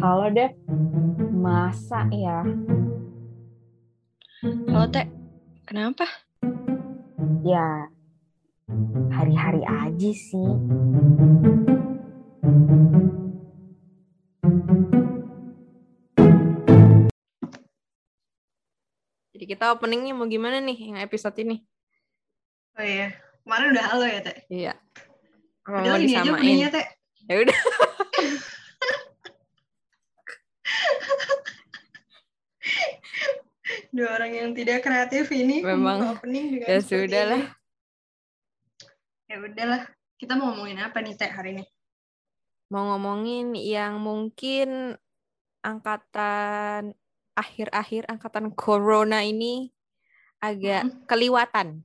Halo Dev, masa ya? Halo Teh, kenapa? Ya, hari-hari aja sih. Jadi kita openingnya mau gimana nih yang episode ini? Oh iya, kemarin udah halo ya, Teh? Iya. Udah mau ini aja disamain? openingnya, Teh. Ya udah. Dua orang yang tidak kreatif ini Memang. opening dengan Ya sudah lah. Ya udahlah. Kita mau ngomongin apa nih, Teh, hari ini? Mau ngomongin yang mungkin angkatan akhir-akhir angkatan corona ini agak Mm-mm. keliwatan.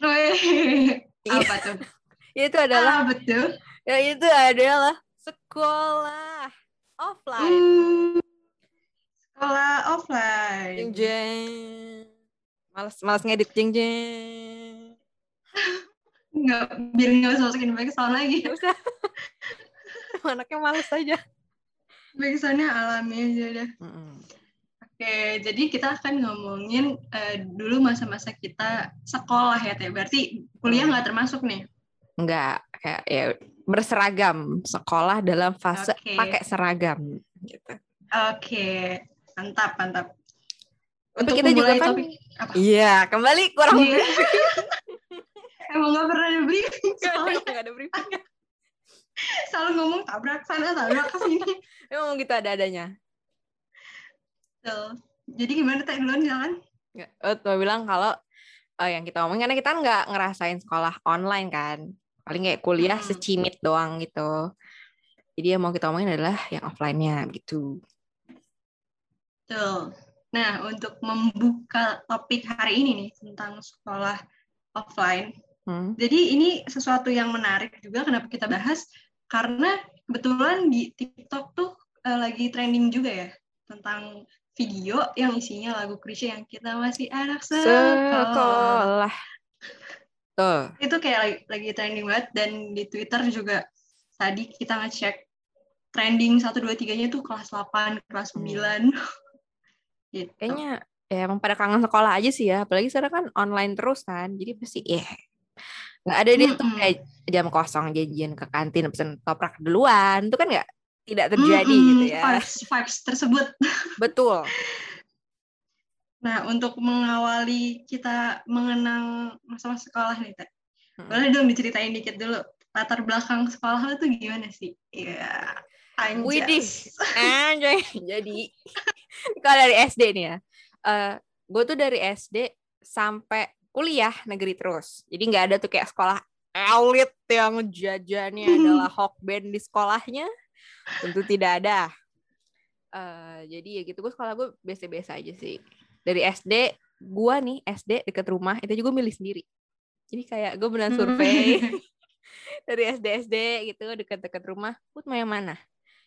Iya. apa tuh? Yaitu adalah Ah, betul. ya itu adalah sekolah offline. Hmm, sekolah offline. Jeng jeng. Males males ngedit jeng jeng. Nggak, biar nggak usah masukin backsound lagi. Gak usah. Anaknya males aja. Backsoundnya alami aja deh. Mm-mm. Oke, jadi kita akan ngomongin eh, dulu masa-masa kita sekolah ya, Teh. Berarti kuliah nggak termasuk nih? Enggak, kayak ya berseragam sekolah dalam fase Oke. pakai seragam gitu. Oke, mantap, mantap. Tapi Untuk kita juga kan topik apa? Iya, kembali kurang Iya. Emang nggak pernah ada briefing Enggak ada briefing. selalu ngomong tabrak sana, tabrak sini. Emang gitu ada adanya. Tuh. Jadi gimana Teh duluan jalan? Enggak. Oh, mau bilang kalau eh, yang kita ngomongin karena kita nggak ngerasain sekolah online kan. Paling kayak kuliah Hmm. secimit doang gitu. Jadi yang mau kita omongin adalah yang offline-nya gitu. Tuh. Nah, untuk membuka topik hari ini nih tentang sekolah offline. Hmm. Jadi ini sesuatu yang menarik juga kenapa kita bahas karena kebetulan di TikTok tuh eh, lagi trending juga ya tentang video yang isinya lagu Krisya yang kita masih anak sekolah. Sekolah. Tuh. Itu kayak lagi, lagi trending banget dan di Twitter juga tadi kita ngecek trending 1 2 3-nya tuh kelas 8, kelas 9. gitu. Kayaknya ya emang pada kangen sekolah aja sih ya. Apalagi sekarang kan online terus kan. Jadi pasti ya nggak ada deh tuh kayak jam kosong janjian ke kantin pesen toprak duluan. Itu kan nggak tidak terjadi Mm-mm, gitu ya. Vibes, vibes tersebut. Betul. Nah, untuk mengawali kita mengenang masa-masa sekolah nih, Teh. Mm-mm. Boleh dong diceritain dikit dulu latar belakang sekolah lo tuh gimana sih? Iya. Anjas. Widih. Anjay. Jadi kalau dari SD nih ya. eh gue tuh dari SD sampai kuliah negeri terus. Jadi nggak ada tuh kayak sekolah elit yang jajannya adalah hokben di sekolahnya. Tentu tidak ada. Eh jadi ya gitu gue sekolah gue biasa-biasa aja sih. Dari SD gue nih SD deket rumah itu juga milih sendiri. Jadi kayak gue beneran survei dari SD SD gitu deket-deket rumah. Gue mau yang mana?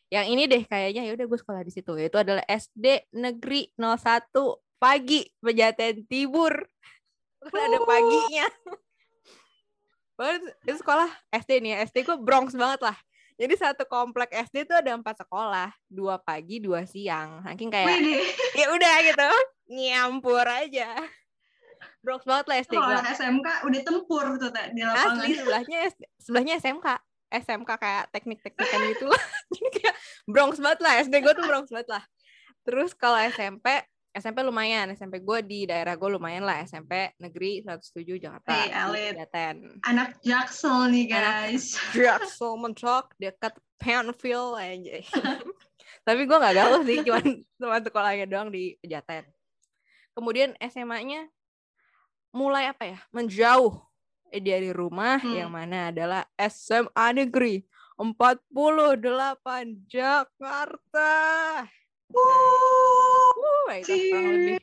Yang ini deh kayaknya ya udah gue sekolah di situ. Itu adalah SD Negeri 01 pagi Pejaten Tibur. Kan ada paginya. Baru itu sekolah SD nih ya. SD gue Bronx banget lah. Jadi satu komplek SD tuh ada empat sekolah, dua pagi, dua siang. Saking kayak ya udah gitu, nyampur aja. Bronx banget lah SD gue. SMK udah tempur tuh di lapangan. Asli sebelahnya sebelahnya SMK. SMK kayak teknik-teknikan gitu lah. Jadi kayak Bronx banget lah. SD gue tuh Bronx banget lah. Terus kalau SMP, SMP lumayan. SMP gue di daerah gue lumayan lah. SMP Negeri 107 Jakarta. Di elit. Pejaten. Anak Jaksel nih, Anak- guys. Jaksel mentok dekat Penfield aja. Tapi gue gak gaul sih, cuman teman sekolahnya doang di Pejaten. Kemudian SMA-nya mulai apa ya? Menjauh dari rumah Hmm. yang mana adalah SMA Negeri 48 Jakarta. Wuh, Uh, itu lebih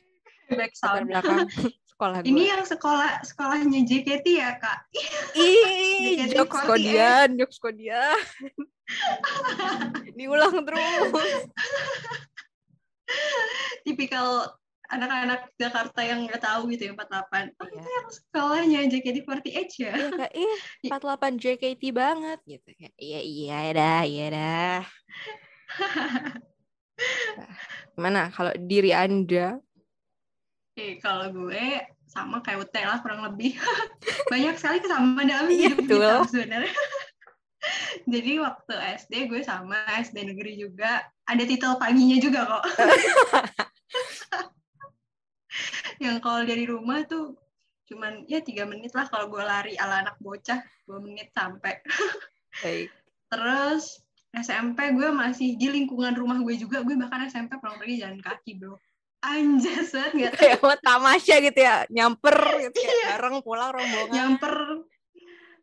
back sound. belakang sekolah gue. Ini yang sekolah sekolahnya JKT ya, Kak? Ih, JKT48. jokes kodian, jokes kodian. Diulang terus. Tipikal anak-anak Jakarta yang nggak tahu gitu ya 48. Oh, Iya. itu yang sekolahnya JKT48 ya? Iya ih 48 JKT banget gitu. Kayak, Iya iya dah, iya dah. Gimana kalau diri Anda? Oke, kalau gue sama kayak Ute lah kurang lebih. Banyak sekali kesamaan dalam Iya, hidup betul. kita sebenarnya. Jadi waktu SD gue sama SD negeri juga ada titel paginya juga kok. Yang kalau dari rumah tuh cuman ya tiga menit lah kalau gue lari ala anak bocah dua menit sampai. Baik. Terus SMP gue masih di lingkungan rumah gue juga gue bahkan SMP pulang pergi jalan kaki bro. Anjas banget nggak Kayak mau tamasya gitu ya, nyamper gitu ya, Iya. bareng pulang rombongan. nyamper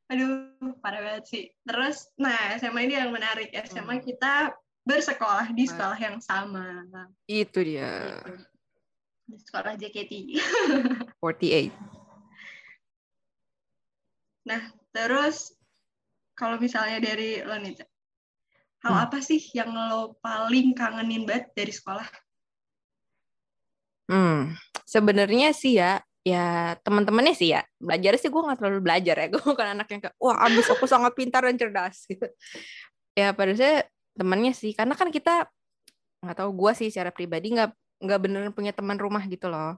aduh parah banget sih terus nah SMA ini yang menarik SMA Hmm. kita bersekolah di Nah. sekolah yang sama Itu dia. Gitu. Di sekolah JKT 48. terus kalau misalnya dari lo nih hal Hmm. apa sih yang lo paling kangenin banget dari sekolah Hmm, sebenarnya sih ya, ya teman-temannya sih ya. Belajar sih gue nggak terlalu belajar ya. Gue bukan anak yang kayak, wah abis aku sangat pintar dan cerdas gitu. Ya pada saya temannya sih, karena kan kita nggak tahu gue sih secara pribadi nggak nggak beneran punya teman rumah gitu loh.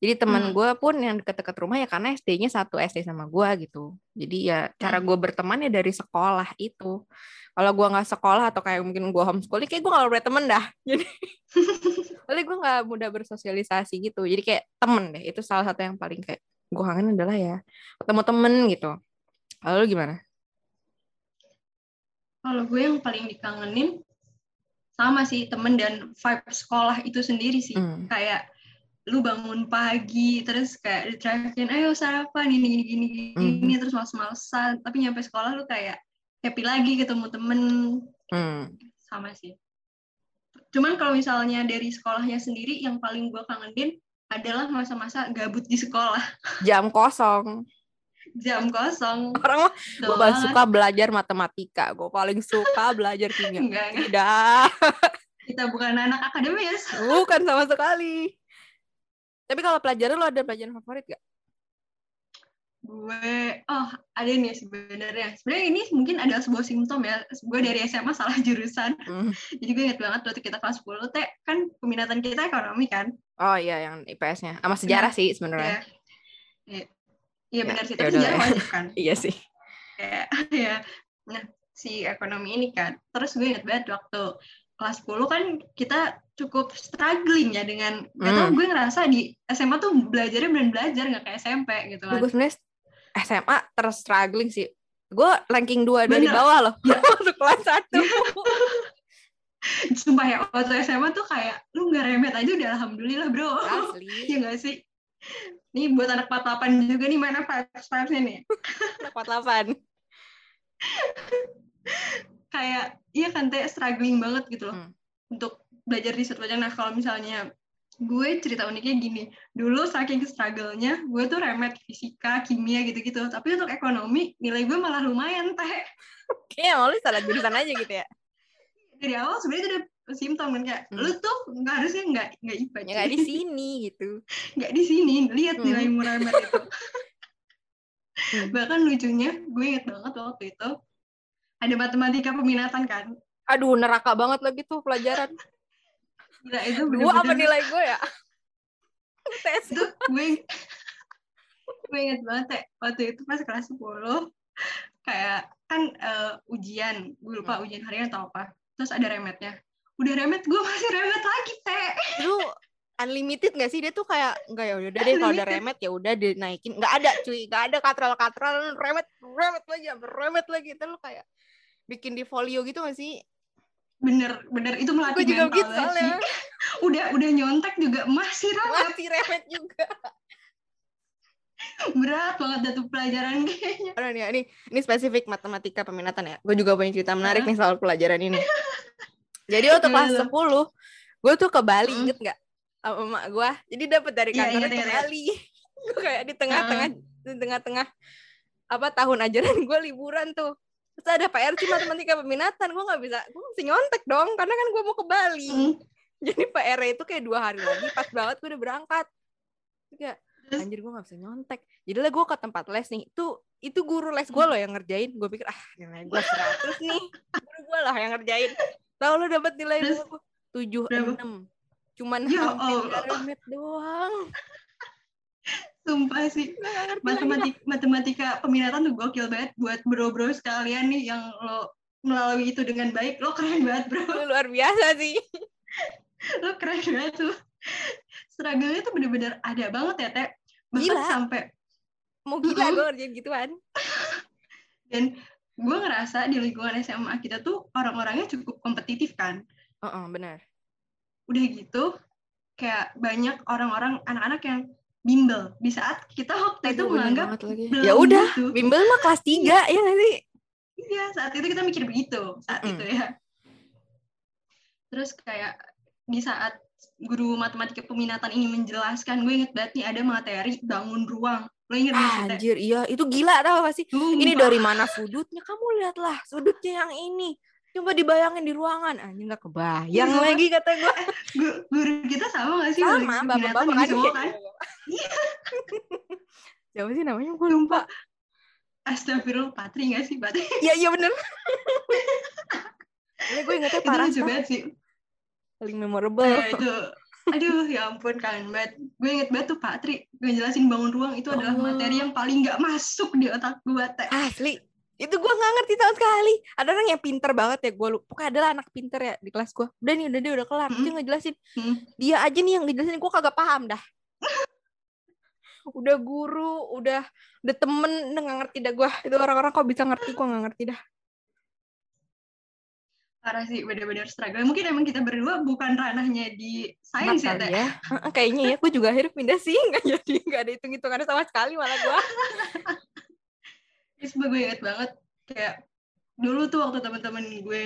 Jadi teman Hmm. gue pun yang deket-deket rumah ya karena SD-nya satu SD sama gue gitu. Jadi ya cara Hmm. gue berteman ya dari sekolah itu. Kalau gue nggak sekolah atau kayak mungkin gue homeschooling, kayak gue nggak punya temen dah. Jadi Soalnya gue nggak mudah bersosialisasi gitu. Jadi kayak temen deh. Itu salah satu yang paling kayak gue kangen adalah ya ketemu temen gitu. Lalu gimana? kalau gue yang paling dikangenin sama sih temen dan vibe sekolah itu sendiri sih Hmm. kayak lu bangun pagi terus kayak diteriakin ayo sarapan ini gini gini gini Mhm. terus males-malesan tapi nyampe sekolah lu kayak happy lagi ketemu temen Hmm. sama sih cuman kalau misalnya dari sekolahnya sendiri yang paling gue kangenin adalah masa-masa gabut di sekolah Jam kosong. Jam kosong Orang mah gue paling suka belajar matematika. Gue paling suka belajar kimia. enggak enggak Tidak, kita bukan anak akademis bukan sama sekali. Tapi kalau pelajaran lo ada pelajaran favorit gak? gue oh ada nih sebenarnya sebenarnya ini mungkin adalah sebuah simptom ya gue dari SMA salah jurusan Hmm. jadi gue inget banget waktu kita kelas 10 teh kan peminatan kita ekonomi kan Oh iya yang IPS-nya. Sama sejarah sih sebenarnya. Iya. Iya Ya, benar sih, ya tapi sejarah lah. wajib kan. Iya sih. Kayak ya. Nah, si ekonomi ini kan. Terus gue inget banget waktu kelas 10 kan kita cukup struggling ya dengan gak tau Hmm. gue ngerasa di SMA tuh belajarnya bener belajar nggak kayak SMP gitu kan. Gue sebenarnya SMA terus struggling sih. Gue ranking 2 dari bawah loh. Masuk kelas 1. Sumpah ya, waktu SMA tuh kayak lu nggak remet aja udah alhamdulillah bro. Asli. Iya gak sih? Nih buat anak 48 juga nih mana vibes-vibesnya nih. 48. kayak iya kan teh struggling banget gitu loh Hmm. untuk belajar di aja. Nah kalau misalnya gue cerita uniknya gini, dulu saking struggle-nya gue tuh remet fisika, kimia gitu-gitu. Tapi untuk ekonomi nilai gue malah lumayan teh. Kayaknya mau lu salah jurusan aja gitu ya. Dari awal sebenarnya udah simptom kan kayak Hmm. lu tuh nggak harusnya nggak nggak IPA, Ya nggak di sini gitu. nggak di sini lihat Hmm. nilaimu remet itu. Hmm. Bahkan lucunya gue inget banget waktu itu ada matematika peminatan kan. Aduh neraka banget lagi tuh pelajaran. Gila itu Dua apa bener-bener nilai gue ya? Tes. itu gue gue inget banget ya waktu itu pas kelas 10 kayak kan eh, ujian gue lupa Hmm. ujian harian atau apa terus ada remetnya udah remet gue masih remet lagi teh Lu unlimited gak sih? Dia tuh kayak enggak ya udah deh kalau ada Unlimited. remet ya udah dinaikin nggak ada cuy. Nggak ada katral katral remet remet lagi remet lagi. Itu lu kayak bikin di folio gitu gak sih? Bener bener. Itu melatih juga mental gitu soalnya sih. udah udah nyontek juga masih remet. Masih remet juga. Berat banget dah tuh pelajaran kayaknya. Aduh nih, ini ini spesifik matematika peminatan ya. Gue juga punya cerita menarik nih soal pelajaran ini. Jadi waktu kelas Gimana? 10, gue tuh ke Bali, Hmm. inget nggak? Sama emak gue. Jadi dapat dari Iya, kantor inget, ke. Bali. gue kayak di tengah-tengah di tengah-tengah apa tahun ajaran gue liburan tuh. Terus ada PR sih matematika peminatan. Gue nggak bisa, gue mesti nyontek dong karena kan gue mau ke Bali. Hmm. Jadi PR itu kayak dua hari lagi, pas banget gue udah berangkat. Kayak, Terus? anjir gue gak bisa nyontek. Jadi lah gue ke tempat les nih. Itu itu guru les gue loh yang ngerjain. Gue pikir ah nilai gue 100 nih. Guru gue lah yang ngerjain. Tahu lu dapat nilai Terus? gue tujuh Berapa? enam. Cuman Ya hampir Allah. doang. Sumpah sih. Lah. Matematika, matematika peminatan tuh gokil banget buat bro-bro sekalian nih yang lo melalui itu dengan baik. Lo keren banget bro. Lu luar biasa sih. Lo keren banget tuh. Struggle-nya tuh bener-bener ada banget ya, Teh. Bahkan Gila. sampai Mau gila gue ngerjain gituan. dan gue ngerasa di lingkungan SMA kita tuh orang-orangnya cukup kompetitif kan. Heeh, benar. Udah gitu kayak banyak orang-orang anak-anak yang bimbel di saat kita waktu itu Aduh, menganggap Ya udah, gitu. bimbel mah kelas 3 ya sih? Iya, saat itu kita mikir begitu, saat Mm-mm. itu ya. Terus kayak di saat guru matematika peminatan ini menjelaskan, gue inget banget nih ada materi bangun ruang. Lo inget gak Teh? Anjir, iya itu gila tau gak sih? Ini Sumpah. dari mana sudutnya? Kamu lihatlah sudutnya yang ini. Coba dibayangin di ruangan. Anjir nggak kebayang Iya, lagi kata gue. Gu- guru kita sama gak sih? Sama, Guru bapak-bapak ini kan. kan? Siapa sih namanya? Gue lupa. Astagfirullah, Patri gak sih? Patri. Iya, iya bener. Ini gue ingetnya itu parah lucu banget. sih. Paling memorable. Nah, itu. Aduh, ya ampun, kangen banget. Gue inget banget tuh Patri ngejelasin bangun ruang itu adalah Allah. materi yang paling gak masuk di otak gue, Teh. Asli. Itu gue nggak ngerti sama sekali. Ada orang yang pinter banget ya. Gue lupa. Pokoknya adalah anak pinter ya di kelas gue. Udah nih, udah dia udah kelar. Dia Mm. ngejelasin. Hmm. Dia aja nih yang ngejelasin. Gue kagak paham dah. udah guru, udah udah temen, udah nggak ngerti dah gue. Itu orang-orang kok bisa ngerti, gue nggak ngerti dah. Parah sih, bener-bener struggle. Mungkin emang kita berdua bukan ranahnya di sains ya, Teh. ya. Kayaknya ya, gue juga akhirnya pindah sih. Nggak jadi, nggak ada hitung-hitungannya sama sekali malah gue. Terus gue inget banget, kayak dulu tuh waktu teman-teman gue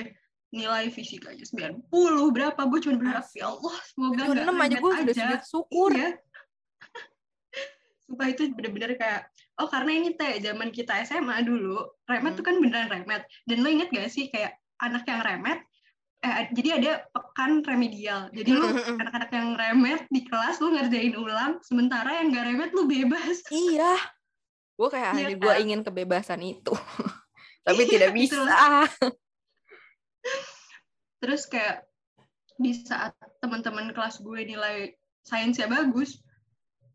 nilai fisikanya 90 berapa, gue cuma berharap, ya Allah, semoga nggak aja gue sudah aja. sujud syukur. Iya. Sumpah itu bener-bener kayak, oh karena ini teh zaman kita SMA dulu, remet Hmm. tuh kan beneran remet. Dan lo inget gak sih kayak anak yang remet, eh, jadi ada pekan remedial. Jadi lu Mm-mm. anak-anak yang remet di kelas lu ngerjain ulang, sementara yang gak remet lu bebas. Iya. Gue kayak Iya aja gue kan? ingin kebebasan itu. Tapi Iya, tidak gitu bisa. Terus kayak di saat teman-teman kelas gue nilai sainsnya bagus,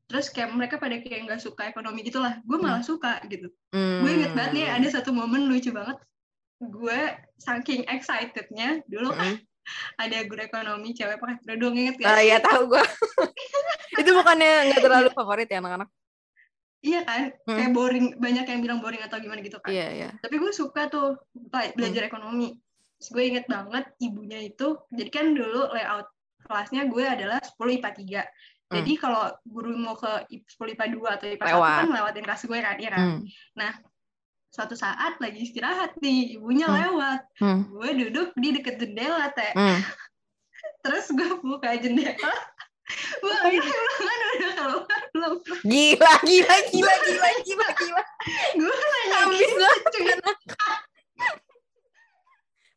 terus kayak mereka pada kayak nggak suka ekonomi gitulah, gue malah suka gitu. Gue inget banget nih ada satu momen lucu banget. Gue saking excitednya dulu kan Mm. ada guru ekonomi cewek pakai kerudung inget gak? Ah ya tahu gue. itu bukannya nggak terlalu favorit ya anak-anak? Iya kan, Mm. kayak boring, banyak yang bilang boring atau gimana gitu kan. Iya iya. Tapi gue suka tuh bela- belajar ekonomi. Terus gue inget banget ibunya itu, jadi kan dulu layout kelasnya gue adalah 10 IPA 3. Jadi kalau guru mau ke I- 10 IPA 2 atau IPA 1 Lewat. kan lewatin kelas gue kan, iya kan. Hmm. Suatu saat lagi istirahat nih, ibunya Hmm. lewat. Hmm. Gue duduk di deket jendela, teh. Hmm. Terus gue buka jendela. Ini ulangan udah keluar belum? Gila gila gila gila gila gila. Gue nanya Habis gitu, banget. cuy.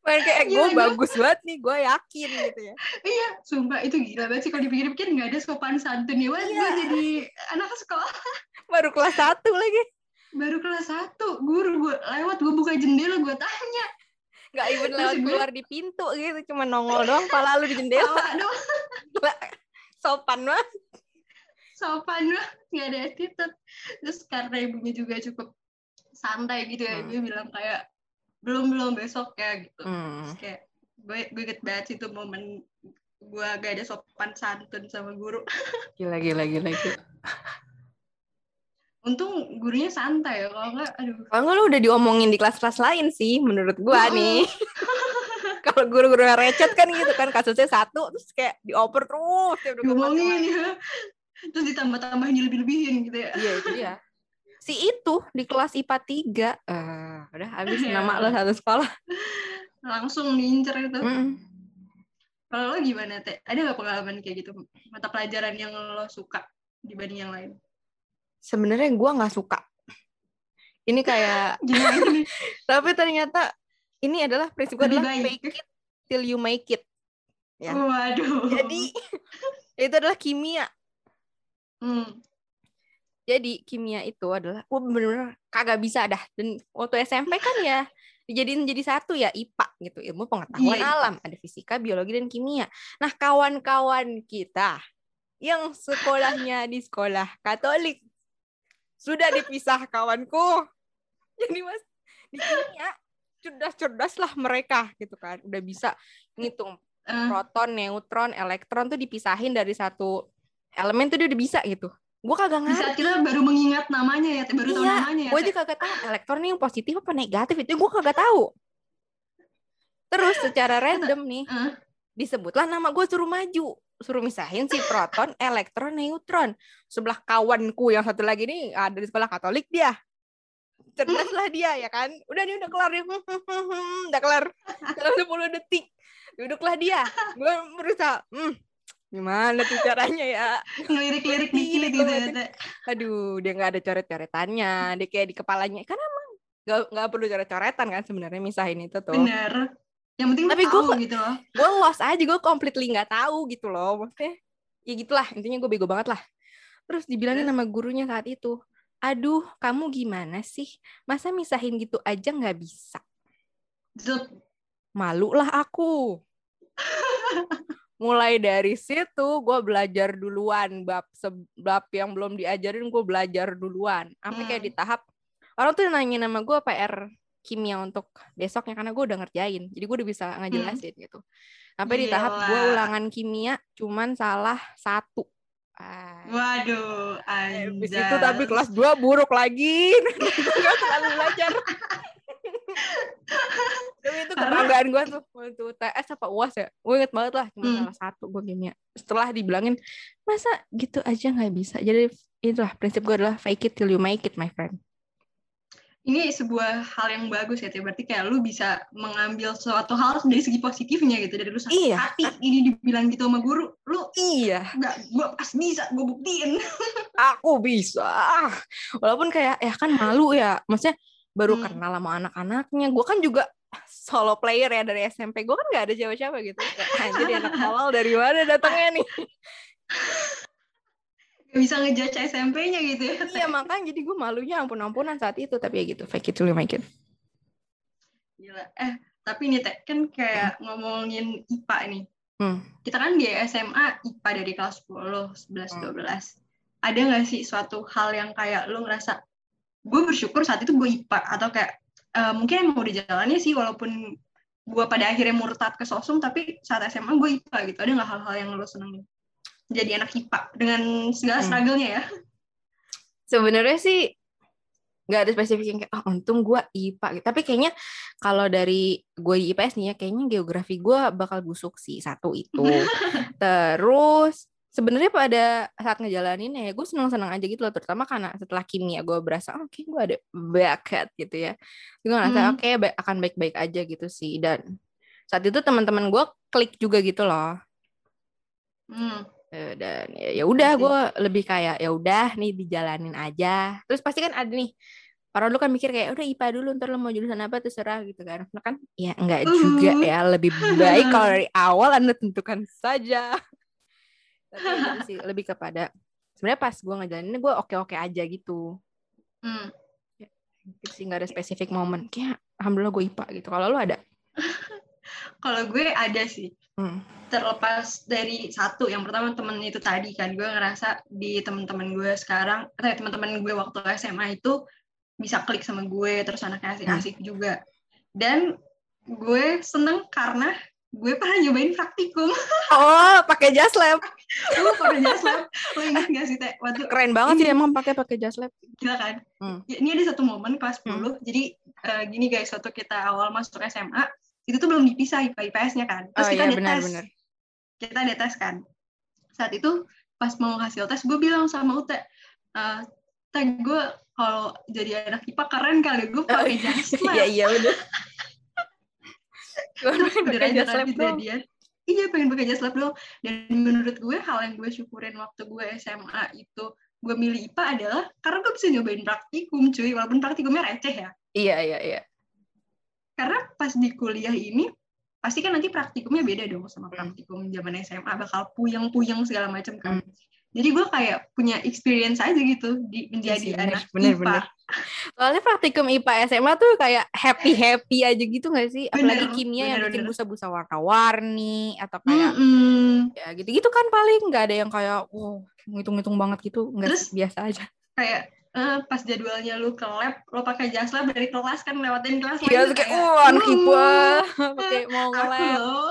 Main kayak gue bagus banget nih, gue yakin gitu ya. Iya, sumpah itu gila banget sih kalau dipikir-pikir nggak ada sopan santunnya. Wah, Iya. gue jadi anak sekolah Baru kelas satu lagi. Baru kelas 1, guru gue lewat, gue buka jendela, gue tanya. Gak even Terus lewat gue- keluar di pintu gitu, cuma nongol doang, pala lu di jendela. Doang. Sopan banget. sopan banget, nggak ada attitude. Terus karena ibunya juga cukup santai gitu ya, Hmm. dia bilang kayak, belum-belum besok ya gitu. Hmm. Terus kayak, gue, gue banget itu momen gue gak ada sopan santun sama guru. Gila gila gila gila. Untung gurunya santai ya, kalau nggak, aduh. Kalau nggak lu udah diomongin di kelas-kelas lain sih, menurut gua Mm-mm. nih. Kalau guru-guru recet kan gitu kan kasusnya satu terus kayak dioper terus udah Diomongin ya. Terus ditambah-tambahin dilebih-lebihin gitu ya. Iya itu dia. Si itu di kelas IPA 3 eh udah habis nama lo satu sekolah. Langsung diincer itu. Mm-mm. Kalau lo gimana, Teh? Ada nggak pengalaman kayak gitu? Mata pelajaran yang lo suka dibanding yang lain? Sebenarnya gua nggak suka. Ini kayak tapi ternyata ini adalah prinsip gue adalah baik. fake it till you make it. Ya. Waduh. Jadi itu adalah kimia. Hmm. Jadi kimia itu adalah gue bener-bener kagak bisa dah. Dan waktu SMP kan ya dijadiin jadi satu ya IPA gitu ilmu pengetahuan IPA. alam ada fisika biologi dan kimia nah kawan-kawan kita yang sekolahnya di sekolah Katolik sudah dipisah kawanku. Jadi mas di kimia cerdas-cerdas lah mereka gitu kan. Udah bisa ngitung Eh, proton neutron elektron tuh dipisahin dari satu elemen tuh dia udah bisa gitu. Gue kagak di ngerti. saat kita baru mengingat namanya ya, baru tahu Iya, namanya ya. gue juga kagak tahu elektron yang positif apa negatif itu gue kagak tahu. Terus secara random nih disebutlah nama gue suruh maju. Suruh misahin si proton elektron neutron sebelah kawanku yang satu lagi nih ada di sekolah katolik dia. Cerdas lah dia ya kan? Udah nih udah kelar dia udah kelar. Dalam 10 detik duduklah dia. Gue berusaha hmm, gimana tuh caranya ya? Ngelirik-lirik Ngerti dikit gitu, gitu ya, aduh dia nggak ada coret-coretannya. Dia kayak di kepalanya. Kan emang nggak perlu coret-coretan kan sebenarnya misahin itu tuh. Bener. Yang penting Tapi kok- gitu loh. gue lost aja gue completely nggak tahu gitu loh maksudnya ya gitulah intinya gue bego banget lah terus dibilangin sama gurunya saat itu aduh kamu gimana sih masa misahin gitu aja nggak bisa Zup. malu lah aku mulai dari situ gue belajar duluan bab se- bab yang belum diajarin gue belajar duluan sampai kayak Hmm. di tahap orang tuh nanya nama gue PR kimia untuk besoknya karena gue udah ngerjain jadi gue udah bisa ngejelasin gitu sampai di tahap gue ulangan kimia cuman salah satu Ah, Waduh, Habis anjay. itu tapi kelas 2 buruk lagi. gak terlalu belajar. tapi itu kebanggaan gue tuh waktu TS apa UAS ya. Gue inget banget lah cuma Hmm. salah satu gue kimia. Setelah dibilangin masa gitu aja nggak bisa. Jadi itulah prinsip gue adalah fake it till you make it my friend. Ini sebuah hal yang bagus ya, Teh. Berarti kayak lu bisa mengambil suatu hal dari segi positifnya gitu. Dari lu sakit Iya. hati, ini dibilang gitu sama guru, lu Iya, nggak, gue pas bisa, gue buktiin. aku bisa. Walaupun kayak ya kan malu ya. Maksudnya baru Hmm. kenal sama anak-anaknya. Gue kan juga solo player ya dari SMP. Gue kan nggak ada siapa-siapa gitu. Kayak, Jadi anak awal dari mana datangnya nih? Gak bisa ngejudge SMP-nya gitu ya. Iya makanya jadi gue malunya ampun-ampunan saat itu. Tapi ya gitu, fake it till you make it. Gila. Eh, tapi nih Teh, kan kayak ngomongin IPA nih. Hmm. Kita kan di SMA IPA dari kelas 10, 11, Hmm. 12. Ada nggak sih suatu hal yang kayak lu ngerasa, gue bersyukur saat itu gue IPA, atau kayak, eh, mungkin emang udah jalannya sih, walaupun gue pada akhirnya murtad ke sosum, tapi saat SMA gue IPA gitu. Ada nggak hal-hal yang lu senengin? Jadi anak IPA, dengan segala Hmm. struggle-nya ya. Sebenarnya sih nggak ada spesifik yang kayak, oh untung gue IPA. gitu. Tapi kayaknya kalau dari gue di IPS nih ya, kayaknya geografi gue bakal busuk sih. Satu itu. Terus sebenarnya pada saat ngejalanin ya gue seneng-seneng aja gitu loh. Terutama karena setelah kimia gue berasa, oke gue ada bakat gitu ya. Gue ngerasa Hmm. oke ba- akan baik-baik aja gitu sih. Dan saat itu teman-teman gue klik juga gitu loh. Hmm. Eh, dan ya ya udah gue lebih kayak ya udah nih dijalanin aja. Terus pasti kan ada nih para lu kan mikir kayak udah IPA dulu ntar lu mau jurusan apa terserah gitu kan. Nah kan ya enggak juga Uh. ya lebih baik kalau dari awal anda tentukan saja. Tapi ya sih lebih kepada sebenarnya pas gue ngejalaninnya gue oke oke aja gitu. Hmm. gitu sih nggak ada spesifik momen. Kayak alhamdulillah gue IPA gitu. Kalau lu ada? Kalau gue ada sih. Hmm. terlepas dari satu yang pertama temen itu tadi kan gue ngerasa di teman-teman gue sekarang atau ya teman-teman gue waktu SMA itu bisa klik sama gue terus anaknya asik-asik juga. Dan gue seneng karena gue pernah nyobain praktikum. Oh pakai jas lab. Lu pernah jas lab? Lo ingat gak sih teh waktu keren banget sih emang pakai pakai jas lab. Gila kan? Hmm. Ya, ini ada satu momen kelas 10 jadi eh, gini guys waktu kita awal masuk SMA itu tuh belum dipisah IPA IPS-nya kan. Terus oh kita iya ada benar tes. benar. Kita ada tes kan. Saat itu pas mau hasil tes gue bilang sama Ute eh teh gue kalau jadi anak IPA keren kali gue pakai jas lab iya iya udah. Gue Terus beneran jas dong dia iya pengen pakai jas lab dong dan menurut gue hal yang gue syukurin waktu gue SMA itu gue milih IPA adalah karena gue bisa nyobain praktikum cuy. Walaupun praktikumnya receh ya. Iya iya iya karena pas di kuliah ini pasti kan nanti praktikumnya beda dong sama Hmm. praktikum zaman SMA bakal puyeng-puyeng segala macam kan. Hmm. Jadi gue kayak punya experience aja gitu di menjadi sih, bener, anak bener, IPA. bener. Soalnya praktikum IPA SMA tuh kayak happy-happy aja gitu gak sih? Apalagi Bener, kimia yang bener, bikin bener. busa-busa warna-warni atau kayak Mm-mm. ya gitu-gitu kan paling nggak ada yang kayak wow ngitung-ngitung banget gitu nggak biasa aja. kayak eh, pas jadwalnya lu ke lab lo pakai jas lab dari kelas kan lewatin kelas Iya kayak wah anak "Hmm, IPA pakai mau aku nge-lab. lo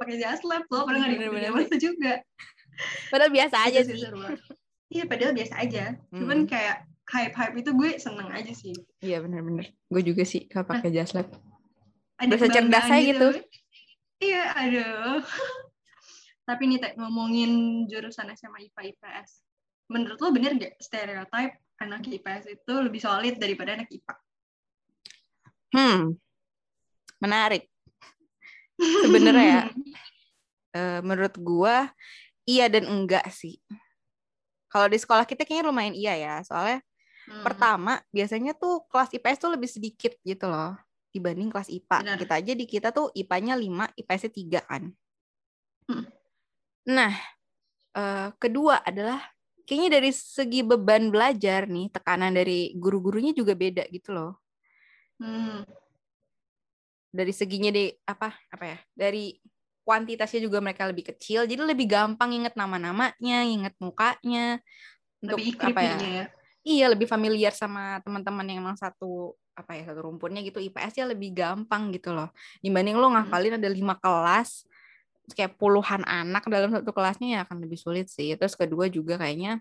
pakai jas lab lo pernah nggak Bener, di bener, zaman itu juga. Padahal biasa aja sih. iya padahal biasa aja. Cuman kayak hype hype itu gue seneng aja sih. Iya bener-bener. Gue juga sih kalau pakai jas lab. ada Berasa cerdas aja gitu. iya aduh. Tapi nih ngomongin jurusan SMA IPA IPS menurut lo bener gak stereotype anak IPS itu lebih solid daripada anak IPA Hmm, menarik. Sebenarnya ya, eh, menurut gua iya dan enggak sih. Kalau di sekolah kita kayaknya lumayan iya ya, soalnya Hmm. pertama biasanya tuh kelas IPS tuh lebih sedikit gitu loh dibanding kelas IPA. Benar. Kita aja di kita tuh IPA-nya 5, IPS-nya 3 kan. Hmm. Nah, eh, kedua adalah kayaknya dari segi beban belajar nih, tekanan dari guru-gurunya juga beda gitu loh. Hmm. dari seginya di apa apa ya dari kuantitasnya juga mereka lebih kecil jadi lebih gampang inget nama-namanya inget mukanya untuk lebih apa ya ya iya lebih familiar sama teman-teman yang emang satu apa ya satu rumputnya gitu IPS ya lebih gampang gitu loh dibanding lo ngafalin ada lima kelas kayak puluhan anak dalam satu kelasnya ya akan lebih sulit sih. Terus kedua juga kayaknya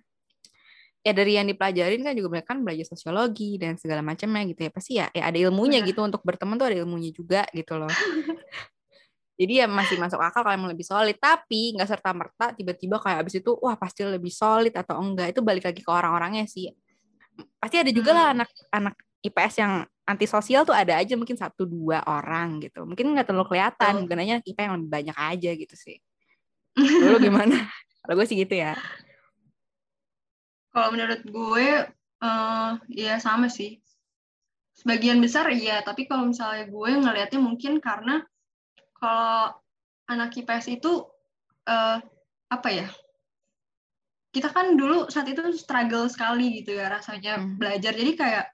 ya dari yang dipelajarin kan juga mereka kan belajar sosiologi dan segala macamnya gitu ya. Pasti ya, ya ada ilmunya gitu untuk berteman tuh ada ilmunya juga gitu loh. Jadi ya masih masuk akal kalau emang lebih solid. Tapi nggak serta merta tiba-tiba kayak abis itu wah pasti lebih solid atau enggak. Itu balik lagi ke orang-orangnya sih. Pasti ada juga lah Hmm. anak-anak IPS yang antisosial tuh ada aja mungkin satu dua orang gitu mungkin nggak terlalu kelihatan aja anak IPA yang lebih banyak aja gitu sih Lalu gimana kalau gue sih gitu ya Kalau menurut gue, eh ya sama sih. Sebagian besar iya, tapi kalau misalnya gue ngelihatnya mungkin karena kalau anak IPS itu eh apa ya? Kita kan dulu saat itu struggle sekali gitu ya rasanya Hmm. belajar. Jadi kayak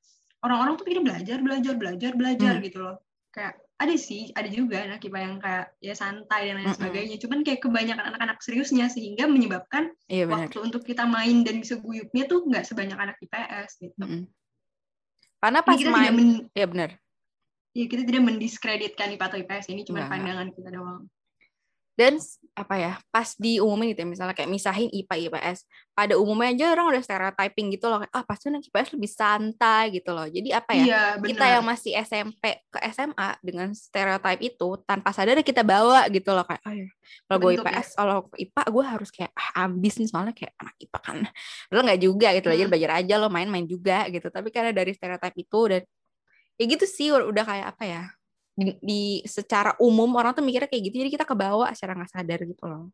orang-orang tuh pikir belajar, belajar, belajar, belajar Hmm. gitu loh. Kayak ada sih, ada juga anak IPA yang kayak ya santai dan lain Mm-mm. sebagainya. Cuman kayak kebanyakan anak-anak seriusnya sehingga menyebabkan iya benar waktu untuk kita main dan bisa guyupnya tuh nggak sebanyak anak IPS gitu. Mm-mm. karena Ini pas kita main tidak men- ya benar ya kita tidak mendiskreditkan IPA atau IPS ini cuma pandangan kita doang. Dan apa ya pas diumumin gitu ya misalnya kayak misahin IPA IPS pada umumnya aja orang udah stereotyping gitu loh kayak, ah pasti anak IPS lebih santai gitu loh jadi apa ya Iya kita yang masih SMP ke SMA dengan stereotype itu tanpa sadar kita bawa gitu loh kayak oh ya kalau gue Bentuk ya. IPS kalau IPA gue harus kayak ah, ambis nih soalnya kayak anak IPA kan lo nggak juga gitu loh jadi Hmm. belajar aja lo main-main juga gitu tapi karena dari stereotype itu dan ya gitu sih udah kayak apa ya di, di secara umum orang tuh mikirnya kayak gitu jadi kita kebawa secara nggak sadar gitu loh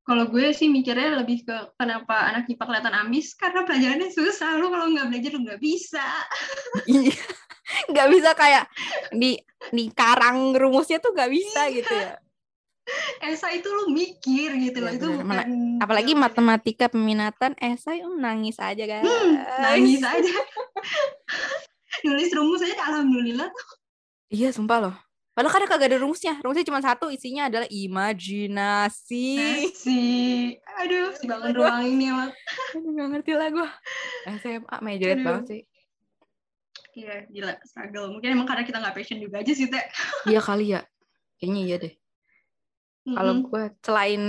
Kalau gue sih mikirnya lebih ke kenapa anak IPA kelihatan ambis karena pelajarannya susah. Lu kalau nggak belajar lu nggak bisa. Iya. nggak bisa kayak di di karang rumusnya tuh nggak bisa Iya. gitu ya Esai itu lu mikir gitu loh. Iya, itu bukan apalagi matematika peminatan esai um, nangis aja guys Hmm, nangis aja. Nulis rumus aja alhamdulillah iya sumpah loh padahal kadang kagak ada rumusnya rumusnya cuma satu isinya adalah imajinasi sih. Aduh, si bangun ruang ini emang. Aduh, nggak ngerti lah gue SMA majoret Aduh. banget sih Iya, gila struggle. Mungkin emang karena kita nggak passion juga aja sih, Teh. iya kali ya kayaknya iya deh kalau Mm-mm. gue selain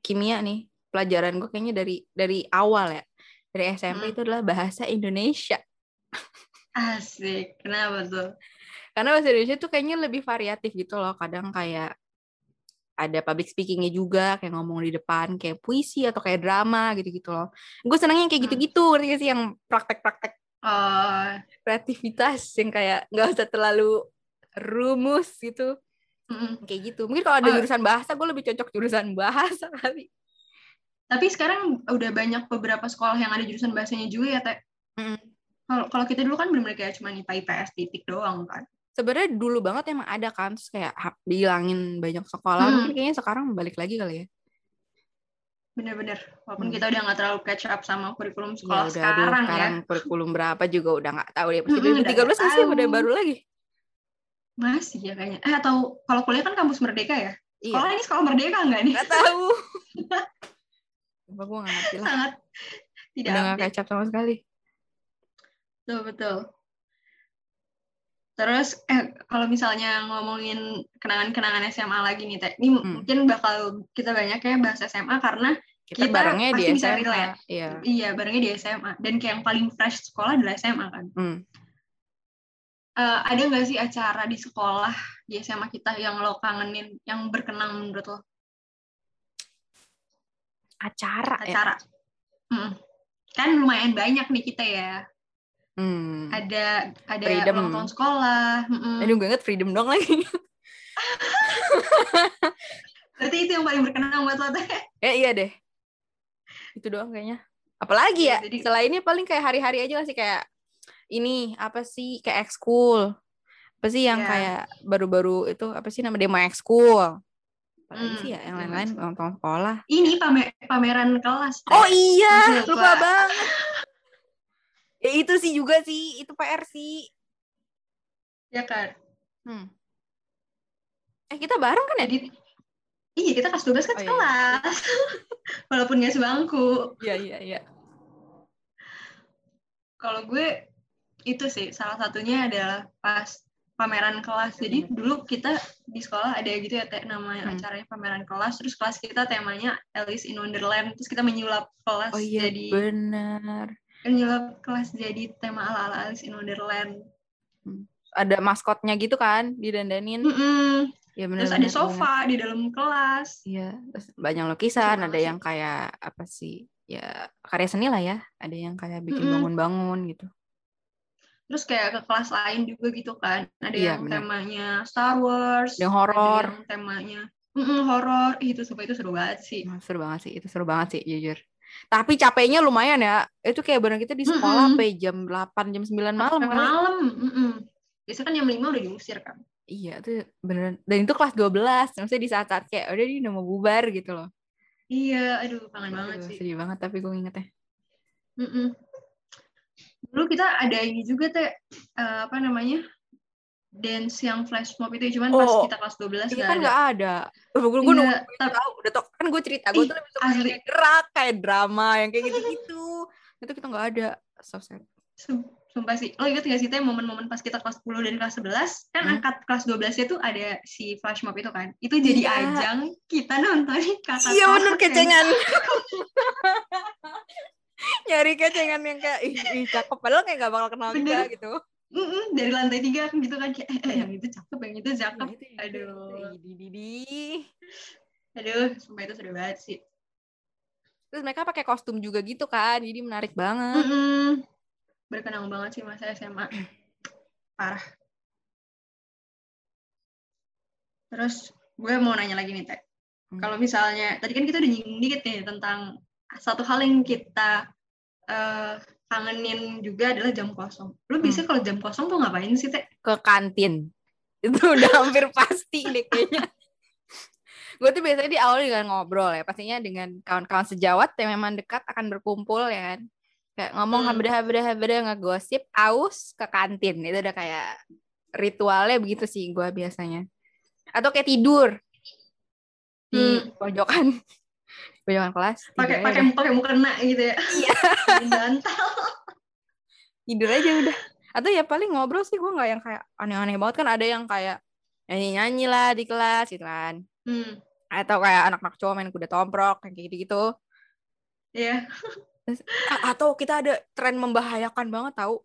kimia nih pelajaran gue kayaknya dari dari awal ya dari SMP Hmm. itu adalah bahasa Indonesia Asik. Kenapa tuh? Karena bahasa Indonesia tuh kayaknya lebih variatif gitu loh kadang kayak ada public speakingnya juga kayak ngomong di depan kayak puisi atau kayak drama gitu-gitu loh gue senangnya yang kayak Hmm. gitu-gitu ngerti gak sih yang praktek-praktek Oh, kreativitas yang kayak nggak usah terlalu rumus gitu mm-mm. kayak gitu mungkin kalau ada Oh. jurusan bahasa gue lebih cocok jurusan bahasa kali Tapi sekarang udah banyak beberapa sekolah yang ada jurusan bahasanya juga ya, Teh. Mm. Kalau kalau kita dulu kan benar-benar kayak cuma IPA IPS titik doang kan. Sebenarnya dulu banget emang ada kan terus kayak dihilangin banyak sekolah Hmm. mungkin kayaknya sekarang balik lagi kali ya bener-bener. Walaupun Hmm. kita udah nggak terlalu catch up sama kurikulum Ya sekolah udah aduh, sekarang, sekarang ya. kurikulum berapa juga udah nggak tahu deh. Pasti udah 2013 nggak masih udah baru lagi. Masih ya kayaknya. Eh atau kalau kuliah kan kampus Merdeka ya? Sekolah Iya. ini sekolah Merdeka nggak nih? Nggak tahu. Coba gue nggak ngerti lah. Sangat tidak Udah nggak update. kecap sama sekali. Betul, betul. Terus eh kalau misalnya ngomongin kenangan-kenangan SMA lagi nih, Teh. Ini Hmm. mungkin bakal kita banyak ya bahas SMA karena Kita, Kita barengnya di pasti bisa SMA. relate. Iya. iya barengnya di SMA dan kayak yang paling fresh sekolah adalah SMA kan. Hmm. Eh, ada nggak sih acara di sekolah di SMA kita yang lo kangenin, yang berkenang menurut lo? Acara, ya. Acara. Mm. Kan lumayan banyak nih kita ya. Hmm. Ada ada Freedom. ulang tahun sekolah. mm-mm. Aduh, gue inget freedom dong lagi. Berarti itu yang paling berkenang buat lo Teh. ya iya deh. Itu doang kayaknya. Apalagi ya? Iya, jadi- Selainnya paling kayak hari-hari aja sih kayak ini apa sih kayak ekskul. Apa sih yang Iya. kayak baru-baru itu apa sih nama demo ekskul? Apalagi Hmm, sih ya yang lain-lain ulang tahun sekolah. Ini pamer- pameran kelas. Teh. Oh iya, Lupa. lupa banget. Ya itu sih juga sih, itu PR sih. Ya kan. Hmm. Eh kita bareng kan ya? Jadi Iya, kita kelas 12 kan Oh, iya. sekelas. Walaupun nggak sebangku. Iya iya iya. Kalau gue itu sih salah satunya adalah pas pameran kelas. Jadi Bener. dulu kita di sekolah ada gitu ya teh namanya Hmm. acaranya pameran kelas. Terus kelas kita temanya Alice in Wonderland. Terus kita menyulap kelas Oh iya jadi benar. Menyulap kelas jadi tema ala-ala Alice in Wonderland. Ada maskotnya gitu kan, didandanin. Mm-mm. Ya benar. Terus ada sofa di dalam kelas. Iya, terus banyak lukisan, Lucu ada yang kayak apa sih? Ya karya seni lah ya. Ada yang kayak bikin bangun-bangun gitu. Terus kayak ke kelas lain juga gitu kan. Ada Iya, yang benar. temanya Star Wars. Yang horor. yang temanya mm horor. Ih, Itu sumpah itu seru banget sih. Seru banget sih, itu seru banget sih jujur. Tapi capeknya lumayan ya. Itu kayak bareng kita di sekolah Mm-mm. sampai jam 8, jam 9 malam kali. malam. mm-mm. Biasanya kan jam 5 udah diusir kan. Iya, itu beneran. Dan itu kelas 12. Maksudnya di saat-saat kayak udah dia udah mau bubar gitu loh. Iya, aduh kangen banget Aduh, sih. sedih banget tapi gue ingetnya. Mm-mm. Dulu kita ada ini juga teh eh, apa namanya? Dance yang flash mob itu cuman pas Oh, kita kelas 12 Ini nggak kan ada. nggak ada. Gue gue Iya, nunggu tapi- tahu udah tau kan gue cerita gue tuh lebih suka asli. kayak gerak kayak drama yang kayak gitu-gitu. itu kita nggak ada. So sad. Sumpah sih, lo inget gak sih teh momen-momen pas kita kelas 10 dan kelas 11 kan Hmm. angkat kelas 12 nya tuh ada si flash mob itu kan. Itu jadi Iya. ajang kita nontonin kakak Iya yang- kecengan. Nyari kecengan yang kayak ih, ih cakep padahal kayak gak bakal kenal juga Bener. Gitu. Mm-mm, dari lantai tiga kan gitu kan kayak eh, eh, yang itu cakep yang itu cakep. Itu, Aduh. di, di, di. Aduh, sumpah itu seru banget sih. Terus mereka pakai kostum juga gitu kan, jadi menarik banget. Mm-mm. Berkenang banget sih masa SMA. Parah. Terus gue mau nanya lagi nih, Teh. Hmm. Kalau misalnya, tadi kan kita udah nyinggung dikit nih tentang satu hal yang kita eh, kangenin juga adalah jam kosong. Lu Hmm. biasanya kalau jam kosong tuh ngapain sih, Teh? Ke kantin. Itu udah hampir pasti deh kayaknya. Gue tuh biasanya di awal dengan ngobrol ya, pastinya dengan kawan-kawan sejawat yang memang dekat akan berkumpul ya kan. Kayak ngomong Hmm. habeda-habeda ngegosip, aus ke kantin. Itu udah kayak ritualnya begitu sih gue biasanya. Atau kayak tidur di Hmm. pojokan pojokan kelas Pakai pakai pakai mukena gitu ya. Iya. Bantal. tidur aja udah atau ya paling ngobrol sih gue nggak yang kayak aneh-aneh banget kan ada yang kayak nyanyi-nyanyi lah di kelas gitu kan Hmm. atau kayak anak-anak cowok main kuda tomprok kayak gitu-gitu Iya. A- atau kita ada tren membahayakan banget tahu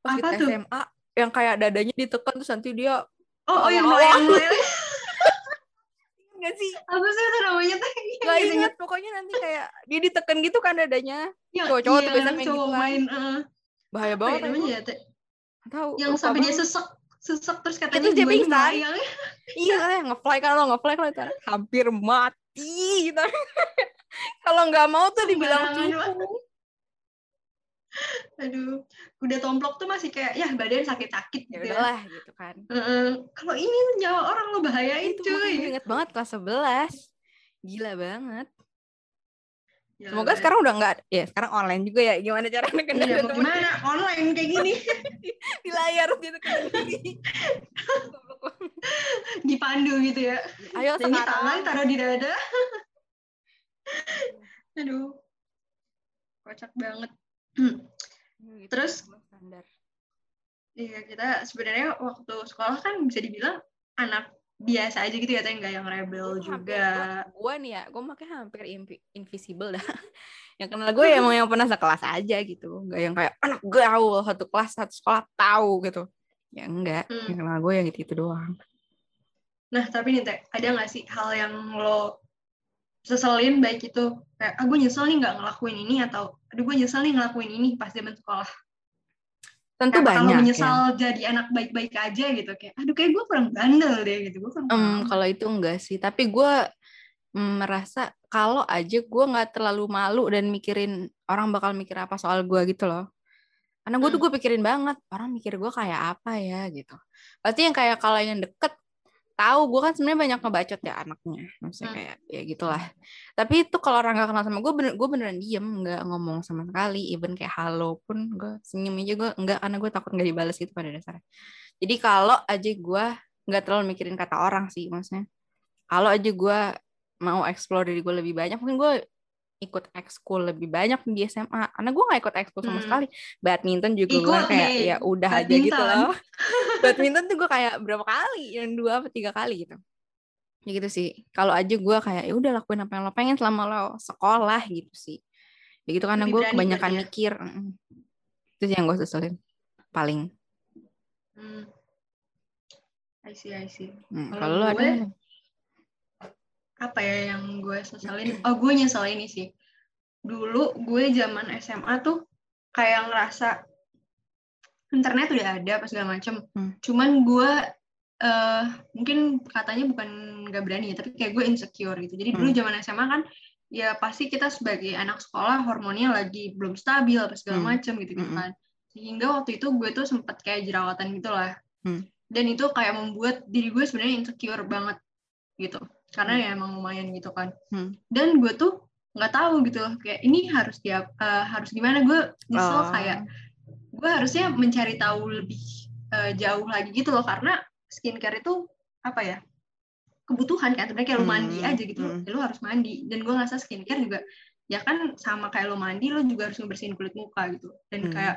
pas Apa kita tuh? SMA yang kayak dadanya ditekan terus nanti dia Oh, oh yang Oh. nggak sih? Apa sih itu namanya teh? nggak ingat pokoknya nanti kayak dia ditekan gitu kan dadanya. Yang Cowok-cowok tuh iya, biasanya main cowok gitu kan. eh, bahaya apa banget ya namanya ya, Teh? Tahu Yang sampai dia sesek sesek terus katanya Terus dia pingsan. iya ngefly kan lo ngefly kan itu. Hampir mati. Gitu kalau nggak mau tuh dibilang cupu Aduh, kuda tomplok tuh masih kayak ya badan sakit-sakit ya gitu ya. udahlah gitu kan Heeh. Kalau ini nyawa orang lo bahayain itu cuy. inget banget kelas 11 gila banget Gila Semoga banget. sekarang udah nggak, ya sekarang online juga ya. Gimana Iya, mau gimana? Online kayak gini. di layar gitu kan. Dipandu gitu ya. Ayo ini tangan sekarang. taruh di dada. Aduh. Kocak banget. Gitu, Terus? standar. Iya, kita sebenarnya waktu sekolah kan bisa dibilang anak biasa aja gitu ya, tapi nggak yang rebel Gua juga. gua- Gua nih ya, gue makanya hampir invi- invisible dah. yang kenal gue ya emang yang pernah sekelas aja gitu. Enggak yang kayak anak gaul satu kelas satu sekolah tahu gitu. Ya enggak, Hmm. yang kenal gue yang gitu, itu doang. Nah, tapi nih Teh, ada nggak sih hal yang lo seselin baik itu kayak, ah gue nyesel nih nggak ngelakuin ini atau aduh gue nyesel nih ngelakuin ini pas zaman sekolah. Tentu Kayak, kalau banyak. ya. menyesal jadi anak baik-baik aja gitu kayak, aduh kayak gue kurang bandel deh gitu, gue kurang paham. kalau itu enggak sih, tapi gue mm, merasa kalau aja gue nggak terlalu malu dan mikirin orang bakal mikir apa soal gue gitu loh. Karena gue tuh Hmm. gue pikirin banget orang mikir gue kayak apa ya gitu. Pasti yang kayak kalau yang deket tahu gue kan sebenarnya banyak ngebacot ya anaknya, maksudnya Hmm. kayak ya gitulah. Tapi itu kalau orang nggak kenal sama gue, bener, gue beneran diem, nggak ngomong sama sekali. Even kayak halo pun gue senyum aja gue enggak karena gue takut nggak dibalas gitu pada dasarnya. Jadi kalau aja gue nggak terlalu mikirin kata orang sih maksudnya kalau aja gue mau explore diri gue lebih banyak mungkin gue ikut ekskul lebih banyak di SMA karena gue nggak ikut ekskul sama Hmm. sekali. Badminton juga gue kayak nih, ya udah aja gitu loh. Badminton tuh gue kayak berapa kali? Yang dua atau tiga kali gitu. Ya gitu sih. Kalau aja gue kayak ya udah lakuin apa yang lo pengen selama lo sekolah gitu sih. Ya gitu karena gue kebanyakan ya? mikir itu sih yang gue seselin paling. Hmm. I see, I see. Hmm, Kalau lo ada? Apa ya yang gue sesalin? Oh, gue nyesel ini sih. Dulu gue zaman SMA tuh kayak ngerasa internet udah ada apa segala macem. Hmm. Cuman gue eh mungkin katanya bukan nggak berani ya, tapi kayak gue insecure gitu. Jadi dulu Hmm. zaman SMA kan ya pasti kita sebagai anak sekolah hormonnya lagi belum stabil apa segala Hmm. macem gitu, gitu kan. Sehingga waktu itu gue tuh sempet kayak jerawatan gitu lah. Hmm. Dan itu kayak membuat diri gue sebenarnya insecure banget gitu. Karena ya emang lumayan gitu kan. Hmm. Dan gue tuh nggak tahu gitu loh kayak ini harus tiap eh, harus gimana gue nyesel Oh. kayak gue harusnya mencari tahu lebih eh, jauh lagi gitu loh karena skincare itu apa ya kebutuhan kan sebenarnya kayak lu mandi Hmm, aja gitu hmm. ya lu harus mandi dan gue ngerasa skincare juga ya kan sama kayak lo mandi lo juga harus ngebersihin kulit muka gitu dan Hmm. kayak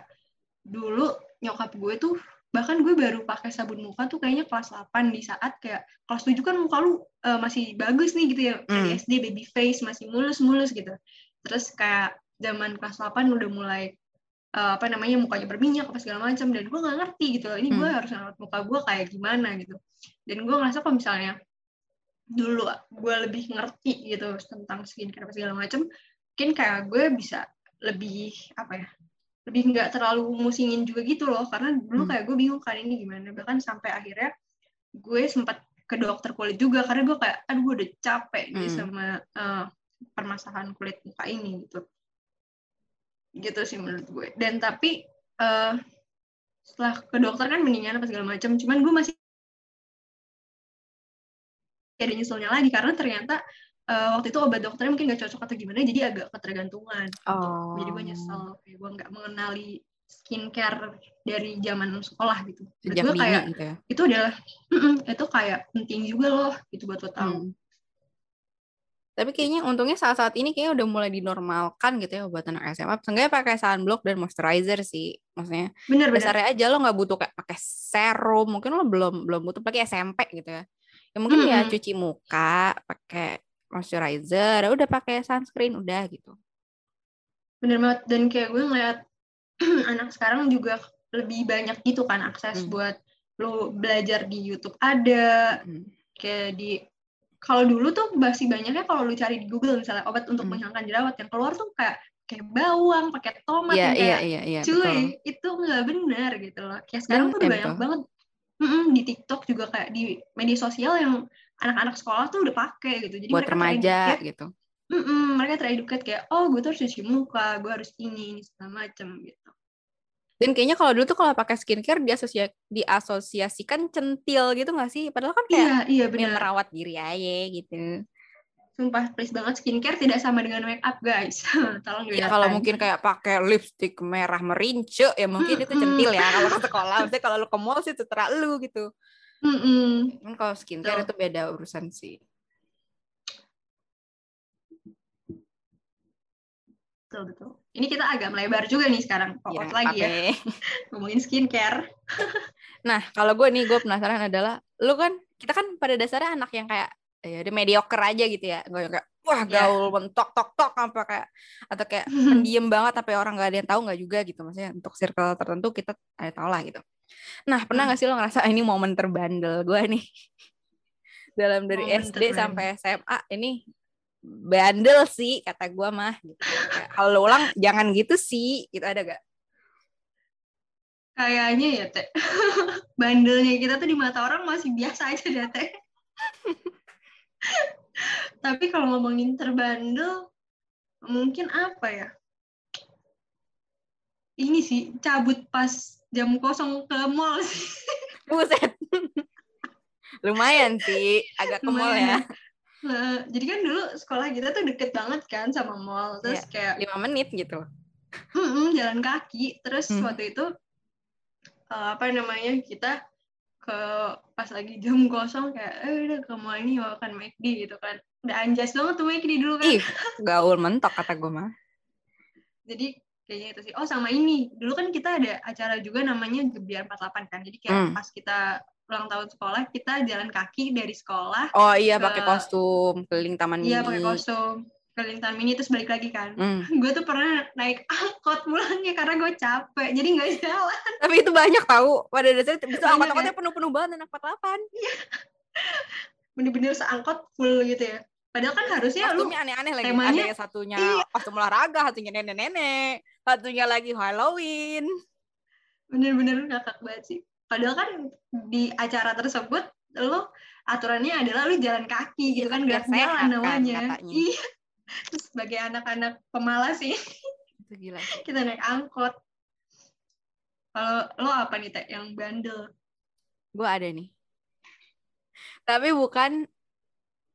dulu nyokap gue tuh bahkan gue baru pakai sabun muka tuh kayaknya kelas 8 di saat kayak kelas 7 kan muka lu eh, masih bagus nih gitu ya dari Hmm. SD baby face masih mulus-mulus gitu terus kayak zaman kelas 8 udah mulai eh, apa namanya mukanya berminyak apa segala macam dan gue nggak ngerti gitu ini gue Hmm. harus ngeliat muka gue kayak gimana gitu dan gue ngerasa kalau misalnya dulu gue lebih ngerti gitu tentang skincare apa segala macam mungkin kayak gue bisa lebih apa ya lebih nggak terlalu musingin juga gitu loh. Karena dulu Hmm. kayak gue bingung kan ini gimana. Bahkan sampai akhirnya gue sempat ke dokter kulit juga. Karena gue kayak aduh gue udah capek nih Hmm. sama eh, permasalahan kulit muka ini gitu. Gitu sih menurut gue. Dan tapi eh, setelah ke dokter kan mendingan apa segala macam cuman gue masih ada nyeselnya lagi. Karena ternyata eh, waktu itu obat dokternya mungkin gak cocok atau gimana jadi agak ketergantungan Oh. jadi gue nyesel kayak gue nggak mengenali skincare dari zaman sekolah gitu sejak gue kayak gitu ya. itu adalah itu kayak penting juga loh gitu buat lo tahu Hmm. Tapi kayaknya untungnya saat-saat ini kayaknya udah mulai dinormalkan gitu ya buat anak SMA. Seenggaknya pakai sunblock dan moisturizer sih. Maksudnya bener-bener dasarnya aja lo nggak butuh kayak pakai serum. Mungkin lo belum belum butuh pakai SMP gitu ya. Ya mungkin ya Mm-mm. cuci muka, pakai moisturizer, udah pakai sunscreen udah gitu. bener banget dan kayak gue ngeliat anak sekarang juga lebih banyak gitu kan akses Hmm. buat lo belajar di YouTube ada Hmm. kayak di kalau dulu tuh masih banyaknya kalau lu cari di Google misalnya obat untuk Hmm. menghilangkan jerawat yang keluar tuh kayak kayak bawang pakai tomat yang iya kayak iya iya cuy betul. itu nggak benar gitu loh kayak sekarang Dan- tuh udah ya, banyak betul. banget Mm-mm, di TikTok juga kayak di media sosial yang anak-anak sekolah tuh udah pakai gitu jadi Buat mereka remaja gitu. Mm-mm, mereka tereducate kayak oh gue tuh harus cuci muka gue harus ini ini segala macem gitu Dan kayaknya kalau dulu tuh kalau pakai skincare diasosia diasosiasikan centil gitu nggak sih? Padahal kan kayak iya iya ya merawat diri aja gitu. sumpah please banget skincare tidak sama dengan make up guys. Tolong Ya kalau mungkin kayak pakai lipstick merah merince ya mungkin itu Mm-mm. centil ya kalau ke sekolah. Maksudnya kalau lu ke mall sih terserah lu gitu. Mm-mm. Kan kalau skincare Betul. itu beda urusan sih. Betul betul. Ini kita agak melebar juga nih sekarang. Ya, Out lagi ya ngomongin skincare. Nah, kalau gue nih, gue penasaran adalah, lu kan, kita kan pada dasarnya anak yang kayak, ya udah mediocre aja gitu ya. Gue kayak, wah Ya. gaul mentok tok tok apa kayak, atau kayak pendiam banget tapi orang gak ada yang tahu nggak juga gitu. Maksudnya untuk circle tertentu kita ada tau lah gitu. Nah, pernah Hmm. gak sih lo ngerasa "Ah, ini momen terbandel gue nih? Dalam dari Momen SD terbandel. sampai SMA ini bandel sih kata gue mah. Gitu. Kalau lo ulang jangan gitu sih, gitu ada gak? Kayaknya ya teh. Bandelnya kita tuh di mata orang masih biasa aja deh teh. Tapi kalau ngomongin terbandel, mungkin apa ya? Ini sih cabut pas jam kosong ke mall sih. Buset. Lumayan sih, agak ke mall ya. Nah, jadi kan dulu sekolah kita tuh deket banget kan sama mall. Terus kayak Lima menit gitu. Mm-mm, jalan kaki terus Hmm. waktu itu eh, apa namanya kita ke pas lagi jam kosong kayak eh udah ke mall ini makan McD gitu kan udah anjas banget tuh McD dulu kan Ih, gaul mentok kata gue mah. jadi kayaknya itu sih oh sama ini dulu kan kita ada acara juga namanya Gebiar 48 kan jadi kayak Hmm. pas kita ulang tahun sekolah kita jalan kaki dari sekolah Oh iya Ke- pakai kostum keliling taman iya mini. pakai kostum keliling taman mini terus balik lagi kan Hmm. gue tuh pernah naik angkot pulangnya karena gue capek jadi nggak jalan Tapi itu banyak tahu. Pada dasarnya bisa Banyak angkot-angkotnya penuh-penuh banget anak 48. bener-bener seangkot full gitu ya padahal kan harusnya lu Kostumnya aneh-aneh lagi. temanya- Ada yang satunya Iya. kostum olahraga, satunya nenek-nenek, satunya lagi Halloween. bener-bener ngakak banget sih. Padahal kan di acara tersebut lo aturannya adalah lu jalan kaki gitu kan gerak sehat jalan kan, namanya. katanya. Iya. Terus sebagai anak-anak pemalas sih Itu gila sih. kita naik angkot. Kalau lo apa nih teh yang bandel? Gue ada nih. Tapi bukan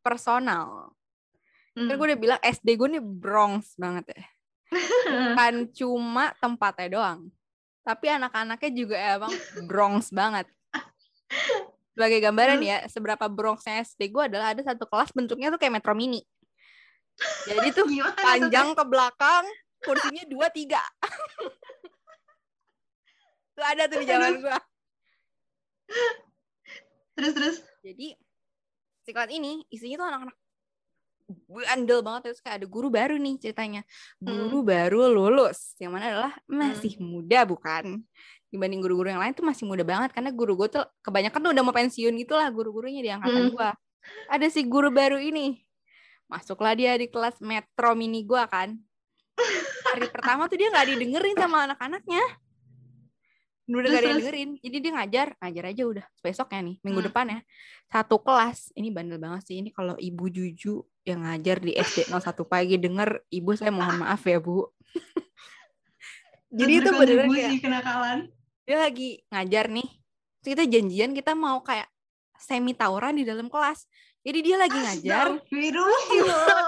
personal. Kan Hmm. gue udah bilang SD gue nih Bronx banget ya. Bukan cuma tempatnya doang. Tapi anak-anaknya juga emang Bronx banget. Sebagai gambaran ya, seberapa Bronxnya SD gue adalah ada satu kelas bentuknya tuh kayak Metro Mini. Jadi tuh Gimana tuh, panjang ke belakang, kursinya dua tiga. Tuh ada tuh di zaman gue. Terus terus. Jadi si kelas ini isinya tuh anak-anak bandel banget terus kayak ada guru baru nih ceritanya. Guru baru lulus yang mana adalah masih muda bukan? Dibanding guru-guru yang lain tuh masih muda banget karena guru gue tuh kebanyakan tuh udah mau pensiun gitu lah guru-gurunya di angkatan Hmm. gua. Ada si guru baru ini. Masuklah dia di kelas metro mini gua kan. Hari pertama tuh dia nggak didengerin sama anak-anaknya. Udah gak ada yang terus? dengerin jadi dia ngajar ngajar aja udah besoknya nih minggu Hmm. depan ya. Satu kelas ini bandel banget sih ini kalau ibu Juju yang ngajar di SD 01 pagi. Denger ibu saya mohon maaf ya bu. Jadi itu beneran kayak kenakalan. dia lagi ngajar nih. Terus kita janjian kita mau kayak semi tawuran di dalam kelas. Jadi dia lagi ngajar. Astagfirullah.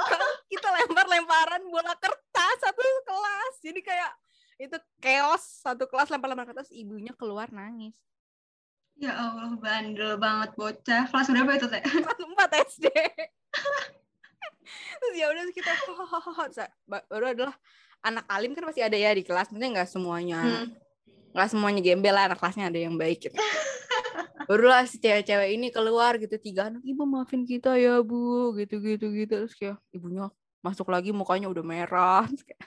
kita lempar-lemparan bola kertas satu kelas. Jadi kayak itu chaos. Satu kelas lempar-lempar kertas ibunya keluar nangis. Ya Allah bandel banget bocah. Kelas berapa itu teh? kelas 4 SD terus ya udah kita baru adalah anak alim kan pasti ada ya di kelas mungkin nggak semuanya Hmm. nggak semuanya gembel lah anak kelasnya ada yang baik gitu. Barulah si cewek-cewek ini keluar gitu tiga anak ibu maafin kita ya bu gitu gitu gitu. Terus kayak ibunya masuk lagi mukanya udah merah. Terus kayak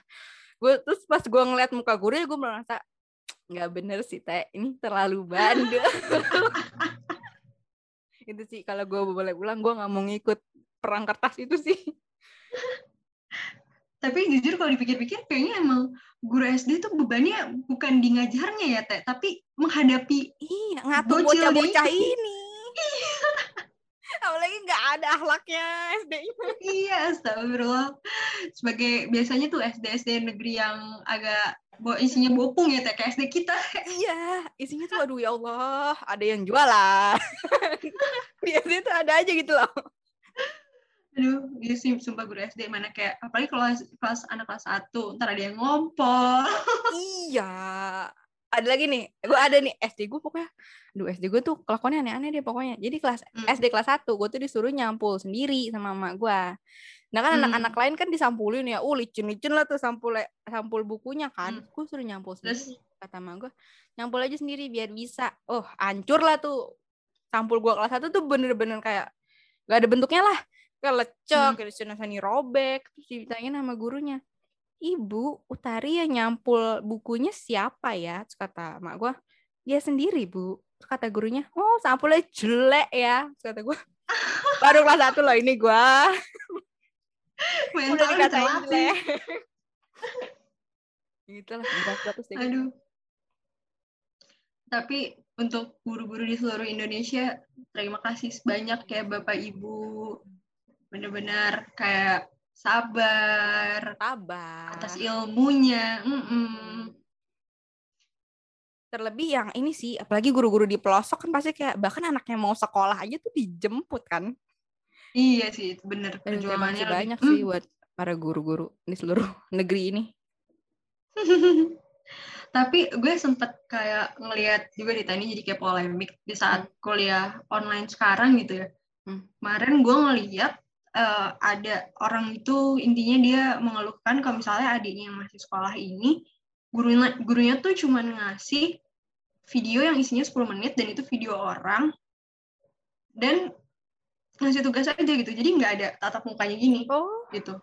gue terus pas gue ngeliat muka guru ya gue merasa nggak bener sih teh ini terlalu bandel. Itu sih kalau gue boleh ulang gue nggak mau ngikut perang kertas itu sih Tapi jujur kalau dipikir-pikir kayaknya emang guru SD tuh bebannya bukan di ngajarnya ya teh, tapi menghadapi iya ngatur bocah-bocah ini apalagi nggak ada akhlaknya SD ini iya astagfirullah. Sebagai biasanya tuh SD-SD negeri yang agak bo isinya bopung ya teh kayak SD kita. Iya, isinya tuh aduh ya Allah, ada yang jualan. Di SD tuh ada aja gitu loh. Aduh, iya sih sumpah guru SD mana kayak apalagi kalau kelas anak kelas 1, ntar ada yang ngompol. iya ada lagi nih gue ada nih SD gue pokoknya Aduh SD gue tuh kelakuannya aneh-aneh deh pokoknya jadi kelas Hmm. SD kelas 1 gue tuh disuruh nyampul sendiri sama emak gue nah kan Hmm. anak-anak lain kan disampulin ya uh licin-licin lah tuh sampul sampul bukunya kan Hmm. gue suruh nyampul Terus? sendiri kata emak gue nyampul aja sendiri biar bisa oh hancur lah tuh sampul gue kelas 1 tuh bener-bener kayak gak ada bentuknya lah kayak lecek, Hmm. sini robek terus ditanyain sama gurunya Ibu, Utari yang nyampul bukunya siapa ya? Terus kata mak gue, dia sendiri bu. Terus kata gurunya, oh sampulnya jelek ya. Terus kata gue, baru kelas satu loh ini gue. Udah Mental udah dikatain jelek. gitu lah. Aduh. Tapi untuk guru-guru di seluruh Indonesia, terima kasih banyak ya Bapak Ibu. Benar-benar kayak sabar Sabar. atas ilmunya. Mm-mm. Terlebih yang ini sih, apalagi guru-guru di pelosok kan pasti kayak, bahkan anaknya mau sekolah aja tuh dijemput kan. Iya sih, itu bener. Dan Perjuangannya lebih- banyak Mm. sih buat para guru-guru di seluruh negeri ini. Tapi gue sempet kayak ngeliat juga di tadi jadi kayak polemik di saat kuliah online sekarang gitu ya. Hmm. Kemarin gue ngeliat eh, ada orang itu intinya dia mengeluhkan kalau misalnya adiknya yang masih sekolah ini gurunya gurunya tuh cuman ngasih video yang isinya 10 menit dan itu video orang dan ngasih tugas aja gitu. Jadi nggak ada tatap mukanya gini Oh, gitu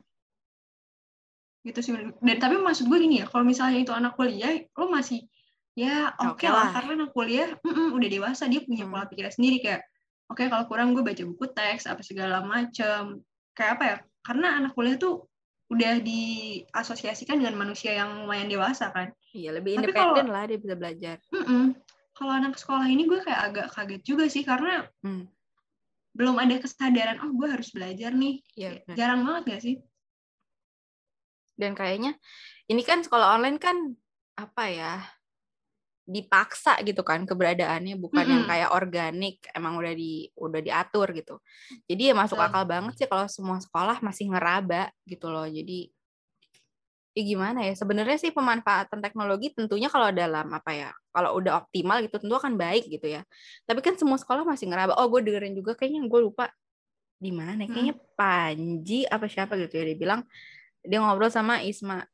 gitu sih dan tapi maksud gue gini ya kalau misalnya itu anak kuliah lo masih ya oke Oke lah lah. karena anak kuliah mm-mm, udah dewasa dia punya Hmm. pola pikir sendiri kayak oke kalau kurang gue baca buku teks apa segala macem kayak apa ya karena anak kuliah tuh udah diasosiasikan dengan manusia yang lumayan dewasa kan iya lebih Tapi independen lah dia bisa belajar. Mm-mm. kalau anak sekolah ini gue kayak agak kaget juga sih karena Hmm. belum ada kesadaran oh gue harus belajar nih Iya, benar. jarang banget gak sih Dan kayaknya ini kan sekolah online kan apa ya dipaksa gitu kan keberadaannya bukan yang Mm-mm. kayak organik emang udah di udah diatur gitu. Jadi ya masuk akal banget sih kalau semua sekolah masih ngeraba gitu loh. Jadi ya gimana ya sebenarnya sih pemanfaatan teknologi tentunya kalau dalam apa ya kalau udah optimal gitu tentu akan baik gitu ya tapi kan semua sekolah masih ngeraba oh gue dengerin juga kayaknya gue lupa di mana ya, kayaknya Panji apa siapa gitu ya dia bilang dia ngobrol sama Isma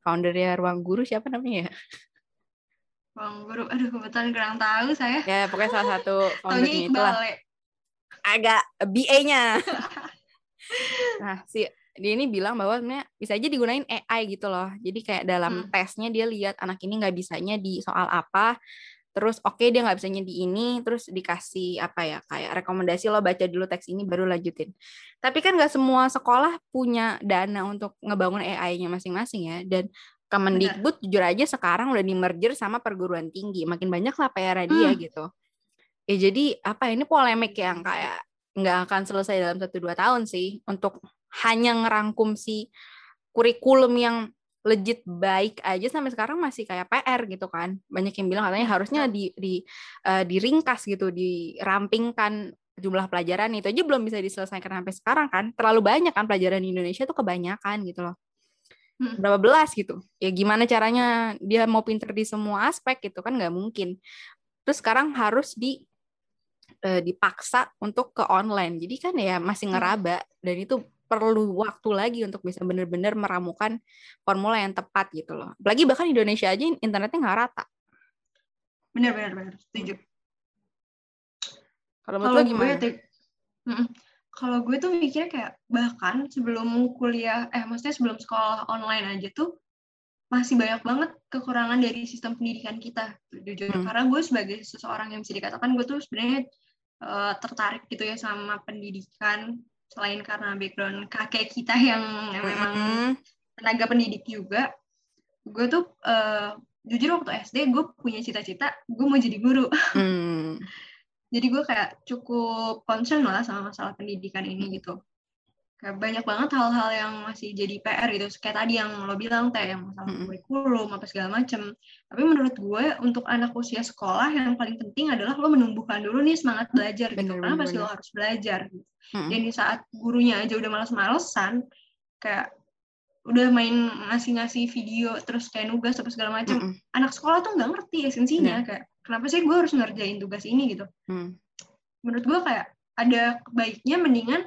foundernya ruang guru siapa namanya ya Bang Guru, aduh kebetulan kurang tahu saya. ya pokoknya salah satu foundernya itulah. Agak BA-nya nah si dia ini bilang bahwa sebenarnya bisa aja digunain AI gitu loh. Jadi kayak dalam Hmm. tesnya dia lihat anak ini nggak bisanya di soal apa. Terus oke dia nggak bisanya di ini. Terus dikasih apa ya kayak rekomendasi lo baca dulu teks ini baru lanjutin. Tapi kan nggak semua sekolah punya dana untuk ngebangun AI-nya masing-masing ya. Dan Kemendikbud jujur aja sekarang udah di merger sama perguruan tinggi. Makin banyak lah PR dia Hmm. gitu. Ya jadi apa ini polemik yang kayak nggak akan selesai dalam satu dua tahun sih. Untuk hanya ngerangkum si kurikulum yang legit baik aja sampai sekarang masih kayak PR gitu kan. Banyak yang bilang katanya harusnya di di eh, diringkas gitu dirampingkan jumlah pelajaran. Itu aja belum bisa diselesaikan sampai sekarang kan. Terlalu banyak kan pelajaran di Indonesia tuh kebanyakan gitu loh Hmm. berapa belas gitu ya gimana caranya dia mau pinter di semua aspek gitu kan nggak mungkin terus sekarang harus di eh, dipaksa untuk ke online jadi kan ya masih Hmm. ngeraba dan itu perlu waktu lagi untuk bisa benar-benar meramukan formula yang tepat gitu loh apalagi bahkan Indonesia aja internetnya nggak rata Benar benar benar, setuju. kalau menurut gue gimana. Kalau gue tuh mikirnya kayak bahkan sebelum kuliah, eh maksudnya sebelum sekolah online aja tuh masih banyak banget kekurangan dari sistem pendidikan kita, jujur. Hmm. Karena gue sebagai seseorang yang bisa dikatakan gue tuh sebenarnya eh, tertarik gitu ya sama pendidikan selain karena background kakek kita yang memang Mm-mm. tenaga pendidik juga. Gue tuh eh, jujur waktu SD gue punya cita-cita gue mau jadi guru. Hmm. Jadi gue kayak cukup concern lah sama masalah pendidikan ini gitu kayak banyak banget hal-hal yang masih jadi PR gitu kayak tadi yang lo bilang teh yang masalah Mm-mm. kurikulum apa segala macem tapi menurut gue untuk anak usia sekolah yang paling penting adalah lo menumbuhkan dulu nih semangat belajar gitu Bener, karena bener, pasti lo harus belajar gitu. Mm-mm. dan di saat gurunya aja udah males-malesan kayak udah main ngasih-ngasih video terus kayak nugas apa segala macam Mm-mm. anak sekolah tuh nggak ngerti esensinya kayak kenapa sih gue harus ngerjain tugas ini gitu? Mm. menurut gue kayak ada baiknya mendingan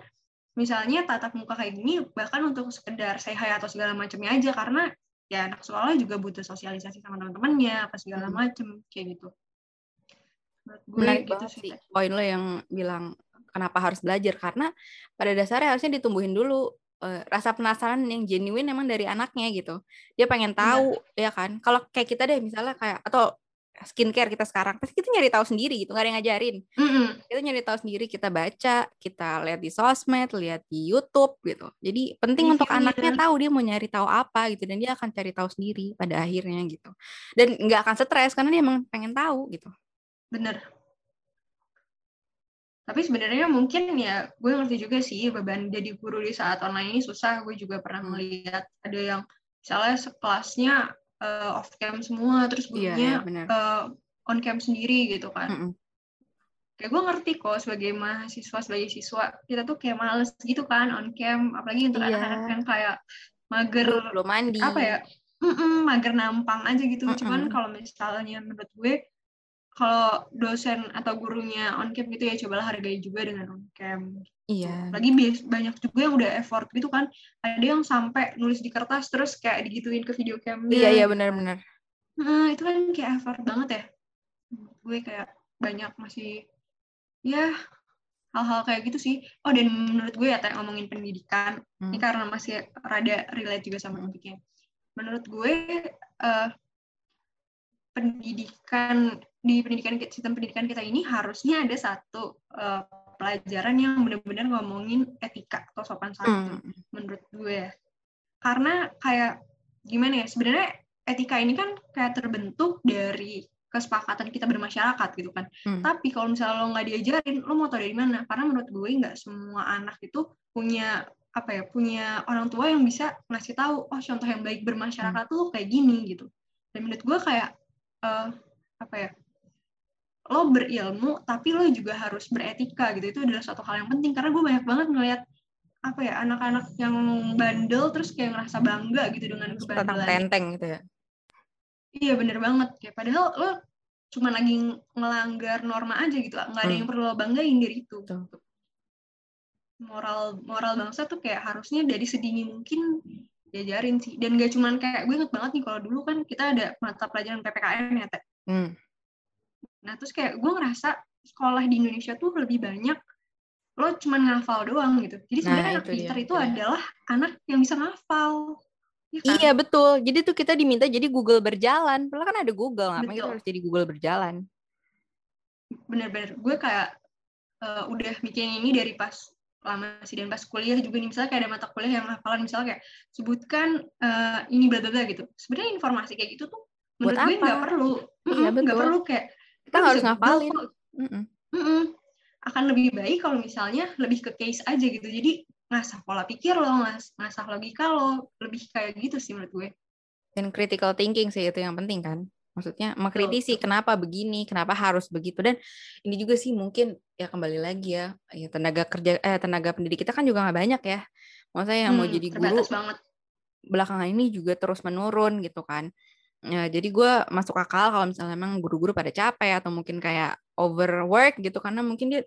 misalnya tatap muka kayak gini bahkan untuk sekedar say hi atau segala macamnya aja karena ya anak sekolah juga butuh sosialisasi sama teman-temannya apa segala Hmm. macem kayak gitu. Menurut gue menarik gitu sih poin lo yang bilang kenapa harus belajar karena pada dasarnya harusnya ditumbuhin dulu eh, rasa penasaran yang genuine emang dari anaknya gitu. Dia pengen tahu ya kan? Kalau kayak kita deh misalnya kayak atau skincare kita sekarang pasti kita nyari tahu sendiri gitu nggak ada yang ngajarin. Mm-mm. kita nyari tahu sendiri kita baca kita lihat di sosmed lihat di YouTube gitu. Jadi penting untuk Reviewnya. anaknya tahu dia mau nyari tahu apa gitu dan dia akan cari tahu sendiri pada akhirnya gitu. Dan nggak akan stres karena dia emang pengen tahu gitu. Bener. Tapi sebenarnya mungkin ya gue ngerti juga sih beban jadi guru di saat online ini susah. Gue juga pernah melihat ada yang misalnya sekelasnya eh, off cam semua terus iya gurunya iya benar eh, on cam sendiri gitu kan Mm-mm. kayak gue ngerti kok sebagai mahasiswa sebagai siswa kita tuh kayak males gitu kan on cam apalagi untuk Iya. anak-anak yang kayak mager belum mandi apa ya mm-mm, mager nampang aja gitu Mm-mm. cuman kalau misalnya menurut gue kalau dosen atau gurunya on cam gitu ya cobalah hargai juga dengan on cam iya lagi banyak juga yang udah effort gitu kan ada yang sampai nulis di kertas terus kayak digituin ke video camnya iya iya benar-benar Nah, itu kan kayak effort banget ya. Gue kayak banyak masih ya hal-hal kayak gitu sih. Oh dan menurut gue ya teh ngomongin pendidikan Hmm. ini karena masih rada relate juga sama topiknya. Menurut gue eh, pendidikan di pendidikan sistem pendidikan kita ini harusnya ada satu eh, pelajaran yang benar-benar ngomongin etika atau sopan santun Hmm. menurut gue. Karena kayak gimana ya sebenarnya etika ini kan kayak terbentuk dari kesepakatan kita bermasyarakat gitu kan. Hmm. Tapi kalau misalnya lo nggak diajarin, lo mau tau dari mana? Karena menurut gue nggak semua anak itu punya apa ya punya orang tua yang bisa ngasih tahu oh contoh yang baik bermasyarakat tuh kayak gini gitu. Dan menurut gue kayak eh, apa ya lo berilmu tapi lo juga harus beretika gitu. Itu adalah suatu hal yang penting. Karena gue banyak banget ngeliat apa ya anak-anak yang bandel terus kayak ngerasa bangga gitu dengan tentang kebandelan. tenteng gitu ya? Iya bener banget. Kayak padahal lo cuma lagi ngelanggar norma aja gitu nggak ada Hmm. yang perlu lo banggain dari itu. Moral moral bangsa tuh kayak harusnya dari sedini mungkin diajarin sih dan gak cuman kayak gue inget banget nih kalau dulu kan kita ada mata pelajaran ppkm ya Teh. Hmm. Nah, terus kayak gue ngerasa sekolah di Indonesia tuh lebih banyak lo cuman ngafal doang gitu. Jadi Nah, sebenarnya anak pintar itu itu dia. adalah anak yang bisa ngafal. Iya kan? Iya betul. Jadi tuh kita diminta jadi Google berjalan. Padahal kan ada Google, ngapain kita harus jadi Google berjalan? Bener-bener. Gue kayak eh, udah mikirin ini dari pas lama sih dan pas kuliah juga nih misalnya kayak ada mata kuliah yang hafalan misalnya kayak sebutkan eh, ini bla bla bla gitu. Sebenarnya informasi kayak gitu tuh Buat menurut gue nggak perlu. Iya, nggak perlu kayak Kita harus bisa Google ngafalin. kok. Mm-mm. Mm-mm. akan lebih baik kalau misalnya lebih ke case aja gitu. Jadi ngasah pola pikir lo, ngas- ngasah logika lo, lebih kayak gitu sih menurut gue. Dan critical thinking sih itu yang penting kan. Maksudnya mengkritisi kenapa begini, kenapa harus begitu dan ini juga sih mungkin ya kembali lagi ya, ya tenaga kerja eh tenaga pendidik kita kan juga nggak banyak ya. Maksudnya yang mau Hmm, jadi guru banget. belakangan ini juga terus menurun gitu kan. Ya, jadi gue masuk akal kalau misalnya memang guru-guru pada capek atau mungkin kayak overwork gitu karena mungkin dia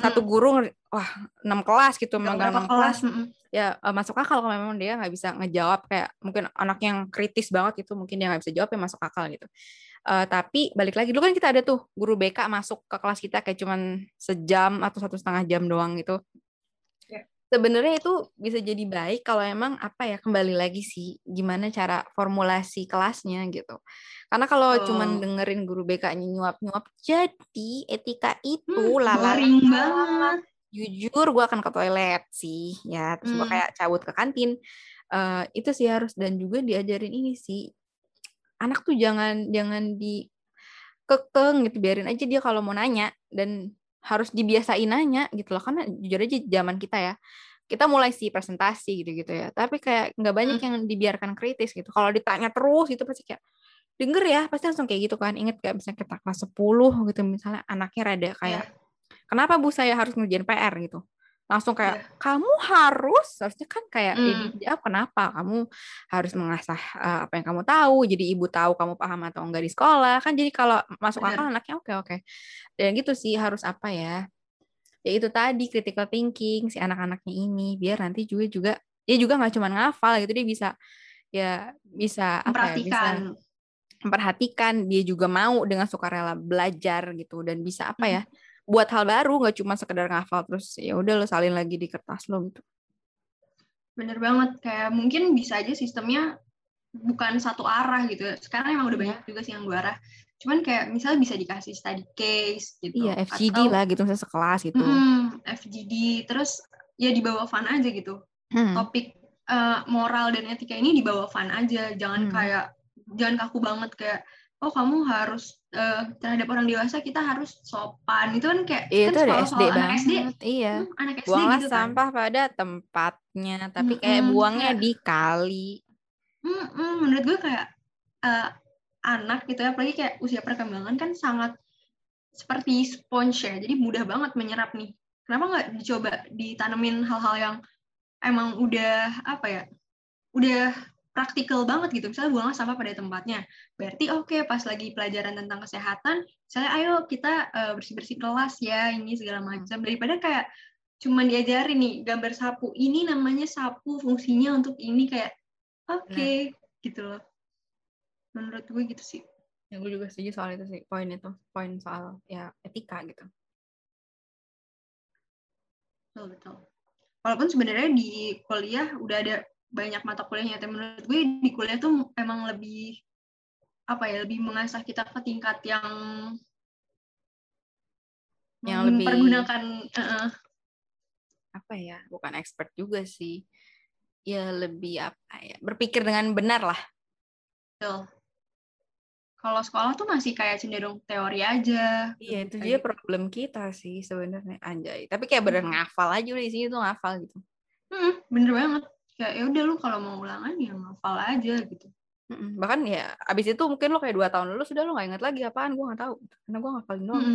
satu Hmm, guru wah enam kelas gitu megang enam kelas kelas? mm-mm. ya eh, masuk akal kalau memang dia nggak bisa ngejawab kayak mungkin anak yang kritis banget gitu mungkin dia nggak bisa jawab ya masuk akal gitu Eh, tapi balik lagi dulu kan kita ada tuh guru BK masuk ke kelas kita kayak cuman sejam atau satu setengah jam doang gitu. Sebenarnya itu bisa jadi baik kalau emang apa ya kembali lagi sih gimana cara formulasi kelasnya gitu karena kalau cuman Oh. dengerin guru BK-nya nyuap-nyuap jadi etika itu Hmm, lala banget. jujur gue akan ke toilet sih ya terus gue Hmm. kayak cabut ke kantin Eh, itu sih harus dan juga diajarin ini sih anak tuh jangan jangan di kekeng gitu biarin aja dia kalau mau nanya dan harus dibiasain nanya gitu loh karena jujur aja zaman kita ya kita mulai sih presentasi gitu-gitu ya. Tapi kayak nggak banyak Hmm. yang dibiarkan kritis gitu. Kalau ditanya terus itu pasti kayak denger ya, pasti langsung kayak gitu kan. Ingat kayak misalnya kita kelas 10 gitu misalnya anaknya rada kayak Iya. kenapa Bu saya harus ngerjain PR gitu. Langsung kayak Iya. kamu harus harusnya kan kayak ya Hmm. dijawab kenapa kamu harus mengasah eh, apa yang kamu tahu. Jadi ibu tahu kamu paham atau enggak di sekolah. Kan jadi kalau masuk Bener. akal anaknya oke oke. Dan gitu sih harus apa ya? Ya itu tadi critical thinking si anak-anaknya ini biar nanti juga juga dia juga nggak cuma ngafal gitu dia bisa ya bisa apa ya bisa Memperhatikan. memperhatikan dia juga mau dengan sukarela belajar gitu dan bisa apa ya buat hal baru nggak cuma sekedar ngafal terus ya udah lo salin lagi di kertas lo gitu Bener banget. Kayak mungkin bisa aja sistemnya bukan satu arah gitu. Sekarang emang udah Iya. banyak juga sih yang dua arah. Cuman kayak misalnya bisa dikasih study case gitu. iya FGD Atau, lah gitu misalnya sekelas gitu mm, FGD. Terus ya dibawa fun aja gitu. Hmm, Topik eh, moral dan etika ini dibawa fun aja. Jangan Hmm. kayak, jangan kaku banget kayak, oh kamu harus eh, terhadap orang dewasa kita harus sopan. Itu kan kayak, iya kan itu soal- SD anak banget SD. iya Hmm, anak SD buanglah gitu kan. sampah pada tempatnya tapi kayak Mm-mm, buangnya kayak- di kali Mm-mm, menurut gue kayak eh, anak gitu ya, apalagi kayak usia perkembangan kan sangat seperti sponge ya, jadi mudah banget menyerap nih. Kenapa nggak dicoba ditanemin hal-hal yang emang udah apa ya, udah praktikal banget gitu. Misalnya buanglah sampah pada tempatnya. Berarti oke pas lagi pelajaran tentang kesehatan, misalnya ayo kita eh, bersih-bersih kelas ya, ini segala macam. Daripada kayak cuman diajarin nih gambar sapu, ini namanya sapu, fungsinya untuk ini kayak oke gitu loh. Menurut gue gitu sih. ya gue juga setuju soal itu sih poin itu poin soal ya etika gitu Betul, betul. Walaupun sebenarnya di kuliah udah ada banyak mata kuliahnya, tapi menurut gue di kuliah tuh emang lebih apa ya, lebih mengasah kita ke tingkat yang Yang lebih- mempergunakan eh, apa ya bukan expert juga sih. Ya lebih apa ya berpikir dengan benar lah. Betul. Kalau sekolah tuh masih kayak cenderung teori aja. iya itu dia problem kita sih sebenarnya anjay. Tapi kayak bener ngafal aja di sini tuh ngafal gitu. Hmm, bener banget. Kayak ya udah lu kalau mau ulangan ya ngafal aja gitu. Mm-mm. bahkan ya abis itu mungkin lo kayak dua tahun lalu sudah lo nggak ingat lagi apaan gue nggak tahu karena gue ngafalin doang.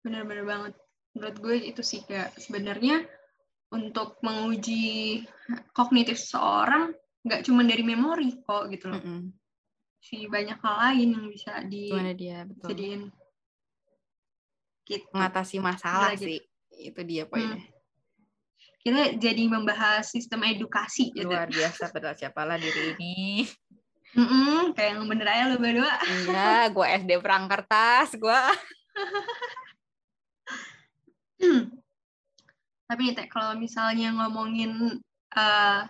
Bener-bener banget. Menurut gue itu sih kayak sebenarnya untuk menguji kognitif seseorang nggak cuma dari memori kok gitu loh. Mm-mm. Si banyak hal lain yang bisa gimana dia betul dijadiin gitu. mengatasi masalah Gila, gitu. sih itu dia poinnya Kita jadi membahas sistem edukasi gitu. luar biasa padahal siapalah diri ini Mm-mm, kayak yang bener aja lo berdua. iya gue SD perang kertas gue Tapi nih Teh, kalau misalnya ngomongin eh,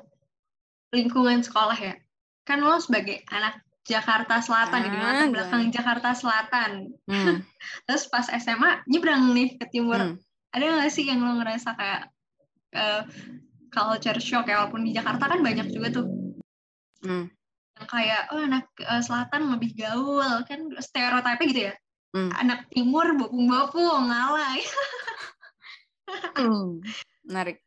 lingkungan sekolah ya, kan lo sebagai anak Jakarta Selatan, di Ah, latar gue. belakang Jakarta Selatan. hmm. Terus pas SMA nyebrang nih ke timur. Hmm. Ada nggak sih yang lo ngerasa kayak eh, culture shock ya? Walaupun di Jakarta kan banyak juga tuh Hmm. yang kayak oh anak eh, selatan lebih gaul kan stereotipnya gitu ya. Hmm. Anak timur bopung-bopung ngalai. Hmm. menarik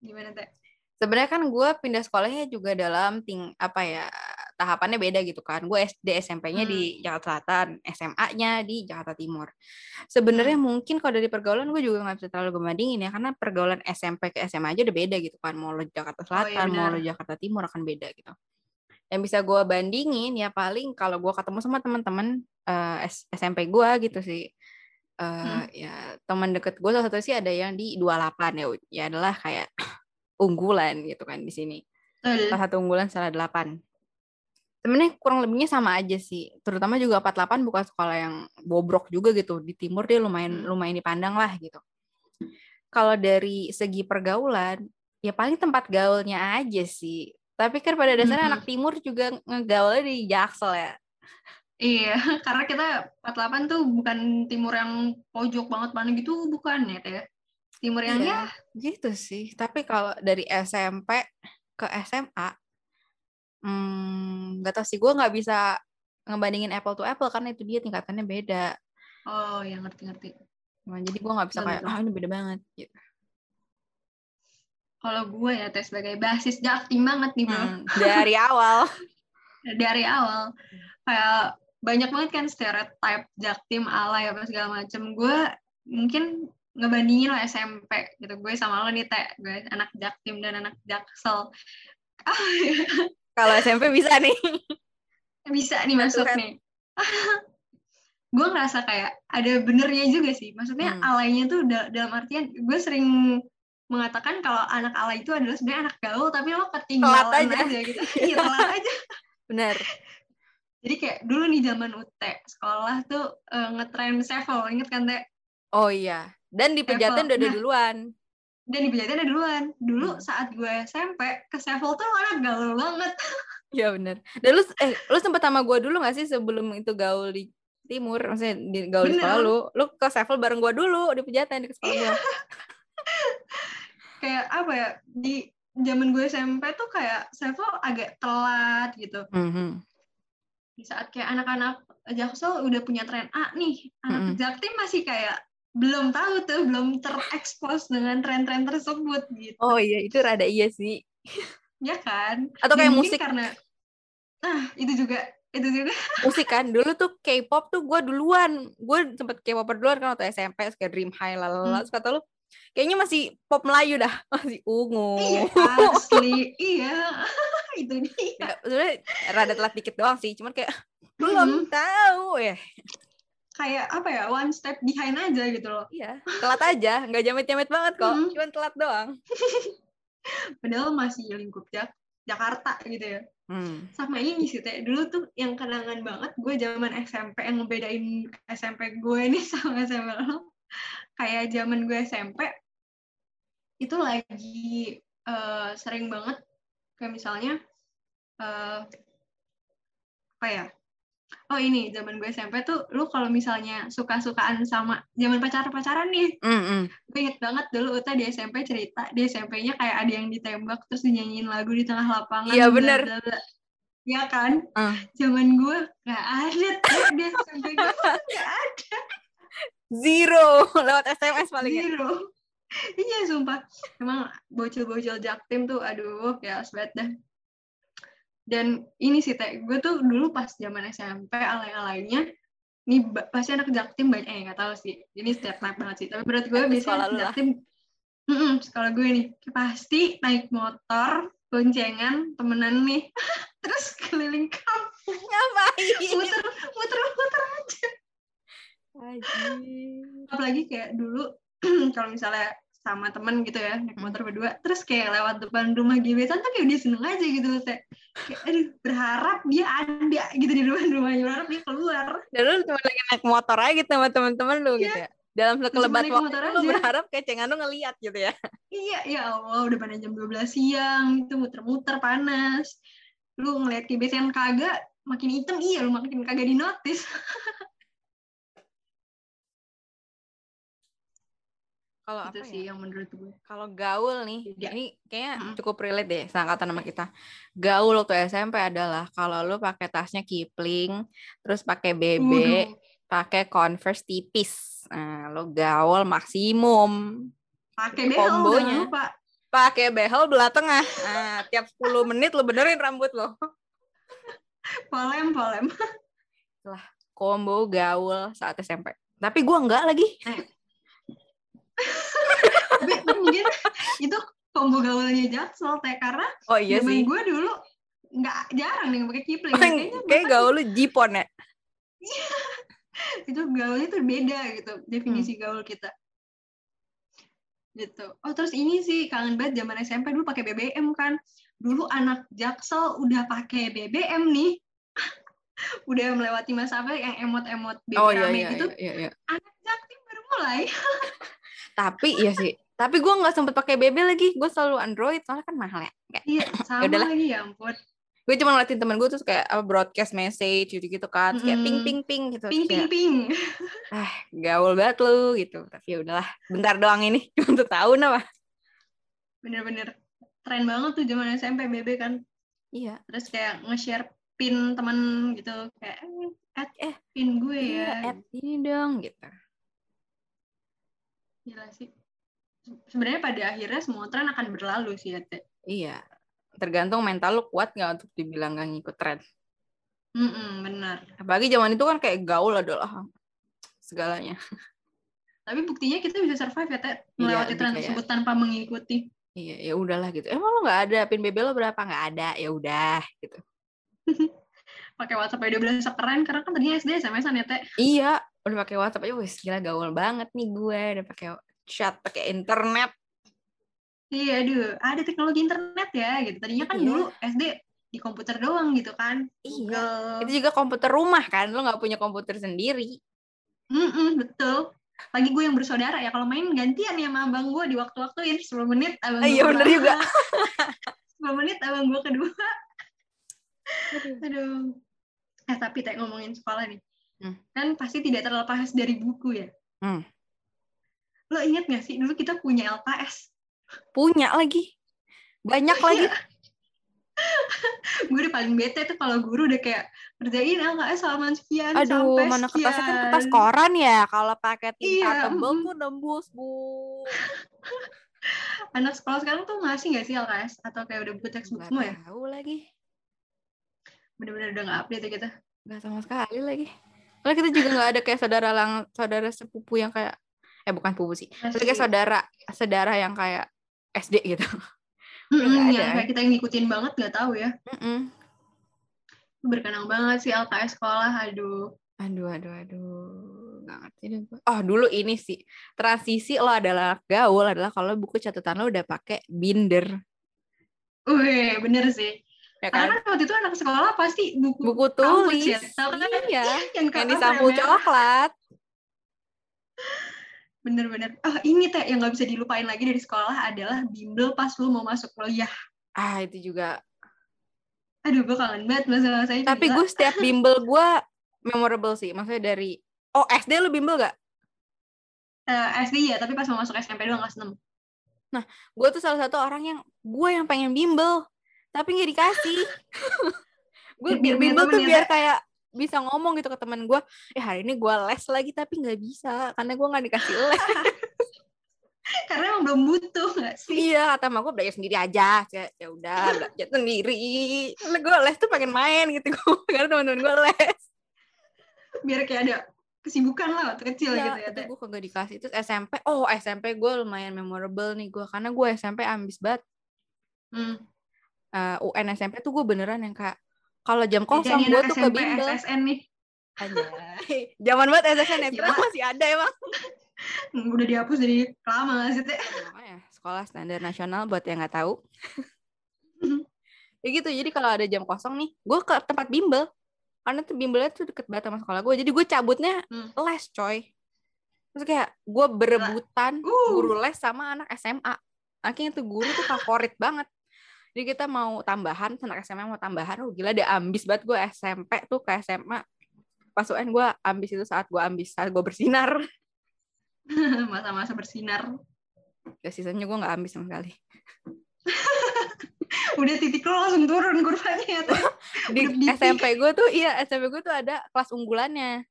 Gimana teh? sebenarnya kan gue pindah sekolahnya juga dalam ting apa ya tahapannya beda gitu kan. Gue SD SMP-nya di Jakarta Selatan SMA-nya di Jakarta Timur. Sebenarnya mungkin kalau dari pergaulan gue juga nggak bisa terlalu ngebandingin ya karena pergaulan SMP ke SMA aja udah beda gitu kan. Mau lo Jakarta Selatan mau benar. lo Jakarta Timur akan beda gitu. Yang bisa gue bandingin ya paling kalau gue ketemu sama teman-teman eh, S- SMP gue gitu sih. Eh Hmm. ya teman deket gue salah satu sih ada yang di 28 ya ya adalah kayak unggulan gitu kan di sini. Salah satu unggulan salah 8 sebenarnya kurang lebihnya sama aja sih terutama juga 48 bukan sekolah yang bobrok juga gitu di timur dia lumayan Hmm. lumayan dipandang lah gitu kalau dari segi pergaulan ya paling tempat gaulnya aja sih tapi kan pada dasarnya Mhm. anak timur juga ngegaulnya di Jaksel ya Iya, karena kita 48 tuh bukan timur yang pojok banget mana gitu, bukan ya Teh. Timur yang Iya. ya gitu sih tapi kalau dari SMP ke SMA hmm, nggak tahu sih. Gue nggak bisa ngebandingin apple to apple karena itu dia tingkatannya beda. Oh ya ngerti-ngerti. Nah, jadi gue nggak bisa kayak ah ini beda banget. Gitu. kalau gue ya tes sebagai basis jaktim banget nih bro. Hmm, dari awal. dari awal. Kayak banyak banget kan stereotype jaktim alay apa segala macem. Gue mungkin ngebandingin lah SMP gitu. Gue sama lo nih teh gue anak jaktim dan anak jaksel. Ah, Kalau SMP bisa nih. bisa nih Betul masuk kan? nih gue ngerasa kayak ada benernya juga sih maksudnya Hmm. alaynya tuh da- dalam artian gue sering mengatakan kalau anak alay itu adalah sebenarnya anak gaul tapi lo ketinggalan Telat aja. aja. gitu iya telat aja Bener. jadi kayak dulu nih zaman UT sekolah tuh eh, ngetren sevel inget kan teh Oh iya. Dan di pejaten udah Nah. duluan. Dan di Pejaten ada duluan dulu Hmm. saat gue SMP ke sevel tuh anak gaul banget Iya bener. Dan lu, eh, lu sempet sama gue dulu gak sih sebelum itu gaul di timur? Maksudnya di gaul di Bener. sekolah lu. Lu ke Sevel bareng gue dulu di pejaten di sekolah gue. kayak apa ya di zaman gue SMP tuh kayak sevel agak telat gitu Mhm. di saat kayak anak-anak Jaksel udah punya tren A nih, anak Mm-mm. Jaktim masih kayak belum tahu tuh, belum terekspos dengan tren-tren tersebut gitu, Oh iya, itu rada iya sih. ya kan? Atau Dan kayak mungkin musik. karena, ah itu juga, itu juga, musik kan dulu tuh K-pop tuh gue duluan gue sempet K-pop duluan kan waktu SMP kayak Dream High lalala Hmm. kata lu kayaknya masih pop Melayu dah masih ungu iya asli, iya, itu dia. Ya, sebenarnya rada telat dikit doang sih cuman kayak belum Mm-mm. tahu ya Kayak apa ya, one step behind aja gitu loh. iya telat aja nggak jamet-jamet banget kok Mm. cuman telat doang Padahal masih lingkup Jak Jakarta gitu ya. hmm. sama ini sih teh dulu tuh yang kenangan banget gue zaman SMP yang ngebedain SMP gue nih sama SMP lo kayak zaman gue SMP itu lagi eh, sering banget kayak misalnya eh, apa ya oh ini zaman gue SMP tuh lu kalau misalnya suka-sukaan sama zaman pacaran-pacaran nih Mm, mm. gue inget banget dulu Uta di SMP cerita di SMP-nya kayak ada yang ditembak terus dinyanyiin lagu di tengah lapangan Iya, bla, bener. bla, bla. Iya kan Ah. zaman gue nggak ada tuh di SMP gue nggak ada zero lewat SMS paling ya zero iya sumpah emang bocil-bocil jaktim tuh aduh ya banget dah dan ini sih teh gue tuh dulu pas zaman SMP alay-alaynya nih ba- pasti anak jaktim banyak eh nggak tahu sih. Ini stereotype banget sih. Tapi menurut gue biasanya anak jaktim Mm-mm, sekolah gue nih pasti naik motor boncengan temenan nih terus keliling kampung. Ngapain? Muter muter muter aja. Anjir. apalagi kayak dulu kalau misalnya sama temen gitu ya naik motor berdua. Terus kayak lewat depan rumah gebetan tuh kayak dia seneng aja gitu teh kayak aduh berharap dia ada gitu di depan rumahnya. Berharap dia keluar. Dan lu cuma lagi naik motor aja gitu sama teman-teman lu gitu ya. Dalam sekelebat waktu lu aja. berharap kecengan lu ngeliat gitu ya. iya ya Allah udah pada jam 12 siang itu muter-muter panas. Lu ngeliat gebetan kagak makin hitam iya lu makin kagak di notice Kalau itu apa sih ya? yang menurut gue Kalau gaul nih, Beda. ini kayaknya Mm. cukup relate deh seangkatan sama kita. Gaul waktu SMP adalah kalau lu pakai tasnya Kipling, terus pakai BB, Waduh, pakai Converse tipis. Nah, lu gaul maksimum. pakai kombonya. Pakai behel belah tengah. Nah, tiap 10 menit lu benerin rambut lo. polem polem Combo gaul saat SMP. Tapi gua enggak lagi. tapi tapi mungkin itu combo gaulnya Jaksel teh karena Oh iya sih. gue dulu nggak jarang nih pakai kipling kayaknya Kayak bahkan gaul lu jipon ya. itu gaulnya tuh beda gitu definisi Hmm. gaul kita gitu oh terus ini sih kangen banget zaman SMP dulu pakai BBM kan dulu anak Jaksel udah pakai BBM nih udah melewati masa apa yang emot-emot BB Oh iya iya, gitu iya iya iya. anak Jaktim baru mulai Tapi iya sih. Tapi gua nggak sempet pakai BB lagi. Gue selalu Android soalnya kan mahal ya. Kayak iya sama Yaudahlah. lagi ya ampun. Gue cuma ngeliatin temen gue terus kayak apa broadcast message gitu gitu kan. Terus kayak ping ping ping gitu. Ping ping ping. Gaul banget lu gitu. Tapi ya udahlah. Bentar doang ini. Cuma satu tahun apa. Bener-bener. Tren banget tuh zaman SMP BB kan. Iya. Terus kayak nge-share pin temen gitu. Kayak eh, Eh, pin gue iya ya. add ini dong gitu gila sih sebenarnya pada akhirnya semua tren akan berlalu sih ya Teh. Iya. Tergantung mental lu kuat nggak untuk dibilang nggak ngikut tren. Mm-mm, benar. Apalagi zaman itu kan kayak gaul adalah segalanya. Tapi buktinya kita bisa survive ya Teh, Iya, melewati lebih tren kayak- tersebut tanpa mengikuti. Iya, ya udahlah gitu. Emang lo nggak ada pin BB lo berapa? Nggak ada. Ya udah gitu. Pakai WhatsApp aja udah berasa keren karena kan tadinya SD SMS-an ya Teh. Iya, udah pakai WhatsApp aja, wih gila gaul banget nih gue. Udah pakai chat, pakai internet. Iya, aduh, ada teknologi internet ya gitu. Tadinya kan Iya. dulu SD di komputer doang gitu kan. Iya. Google. Itu juga komputer rumah kan, lo nggak punya komputer sendiri. Mm-mm, betul. Lagi gue yang bersaudara ya, kalau main gantian ya sama abang gue di waktu-waktuin 10 menit abang Ah, gue iya, bener juga. 10 menit abang gue kedua. Aduh. Eh tapi tak ngomongin sekolah nih. Hmm. Kan pasti tidak terlepas dari buku ya. Hmm. Lo inget gak sih dulu kita punya LKS? Punya lagi. Banyak lagi. gue udah paling bete tuh kalau guru udah kayak kerjain LKS halaman sekian Aduh, sampai mana kertasnya kan kertas sekian." koran ya. Kalau pakai tinta Iya, tebel tuh nembus, Bu. Anak sekolah sekarang tuh ngasih gak sih LKS? Atau kayak udah buku textbook Nggak semua ya? tahu lagi. Bener-bener udah gak update ya kita. Nggak sama sekali lagi. Karena kita juga nggak ada kayak saudara lang saudara sepupu yang kayak eh bukan pupu sih. Tapi kayak Masih- saudara saudara yang kayak SD gitu. Nggak ada. yang kayak kita yang ngikutin banget nggak tahu ya. Mm-mm. Berkenang banget sih LKS sekolah, aduh. Aduh, aduh, aduh. Nggak ngerti deh gue. Oh, dulu ini sih. Transisi lo adalah gaul adalah kalau buku catatan lo udah pakai binder. Wih, bener sih. Ya Karena kan? kan waktu itu anak sekolah pasti buku, Buku kampus tulis. ya. Tahu kan? Iya. yang, Yang kertas disapu merah. coklat. Bener-bener. Oh, ini teh yang nggak bisa dilupain lagi dari sekolah adalah bimbel pas lu mau masuk kuliah. Ah, itu juga. Aduh, gue kangen banget masa-masa itu. Tapi gue setiap bimbel gue memorable sih. Maksudnya dari Oh, SD lu bimbel gak? Eh, SD ya, tapi pas mau masuk SMP doang kelas 6. Gue tuh salah satu orang yang gue yang pengen bimbel, tapi nggak dikasih. gue Biar bimbel tuh ya, biar Teh? kayak bisa ngomong gitu ke temen gue, eh hari ini gue les lagi tapi nggak bisa karena gue nggak dikasih les. Karena emang belum butuh nggak sih? iya kata mak gue belajar sendiri aja, ya ya udah belajar sendiri. Karena gue les tuh pengen main gitu, karena teman-teman gue les. Biar kayak ada kesibukan lah waktu kecil gitu ya, tapi gue kagak dikasih. Terus SMP, oh SMP gue lumayan memorable nih gue, karena gue SMP ambis banget. Hmm. Eh, UN SMP tuh gue beneran yang kayak kalau jam kosong gue tuh ke bimbel. SSN nih. Zaman banget SSN ya, ternyata masih ada emang. Hmm, Udah dihapus dari lama sih, Teh? Makanya sekolah standar nasional buat yang nggak tahu. ya gitu, jadi kalau ada jam kosong nih, gue ke tempat bimbel. Karena tuh bimbelnya tuh deket banget sama sekolah gue. Jadi gue cabutnya Hmm. les, coy. Terus kayak gue berebutan Uh. guru les sama anak SMA. Akhirnya tuh guru tuh favorit banget. Jadi kita mau tambahan, anak SMA mau tambahan. Oh gila deh ambis banget gue SMP tuh ke SMA. Pas UN gue ambis itu saat gue ambis, saat gue bersinar. Masa-masa bersinar. Ya sisanya gue nggak ambis sama sekali. Udah titik lo langsung turun kurvanya ya. Di SMP gue tuh, iya SMP gue tuh ada kelas unggulannya.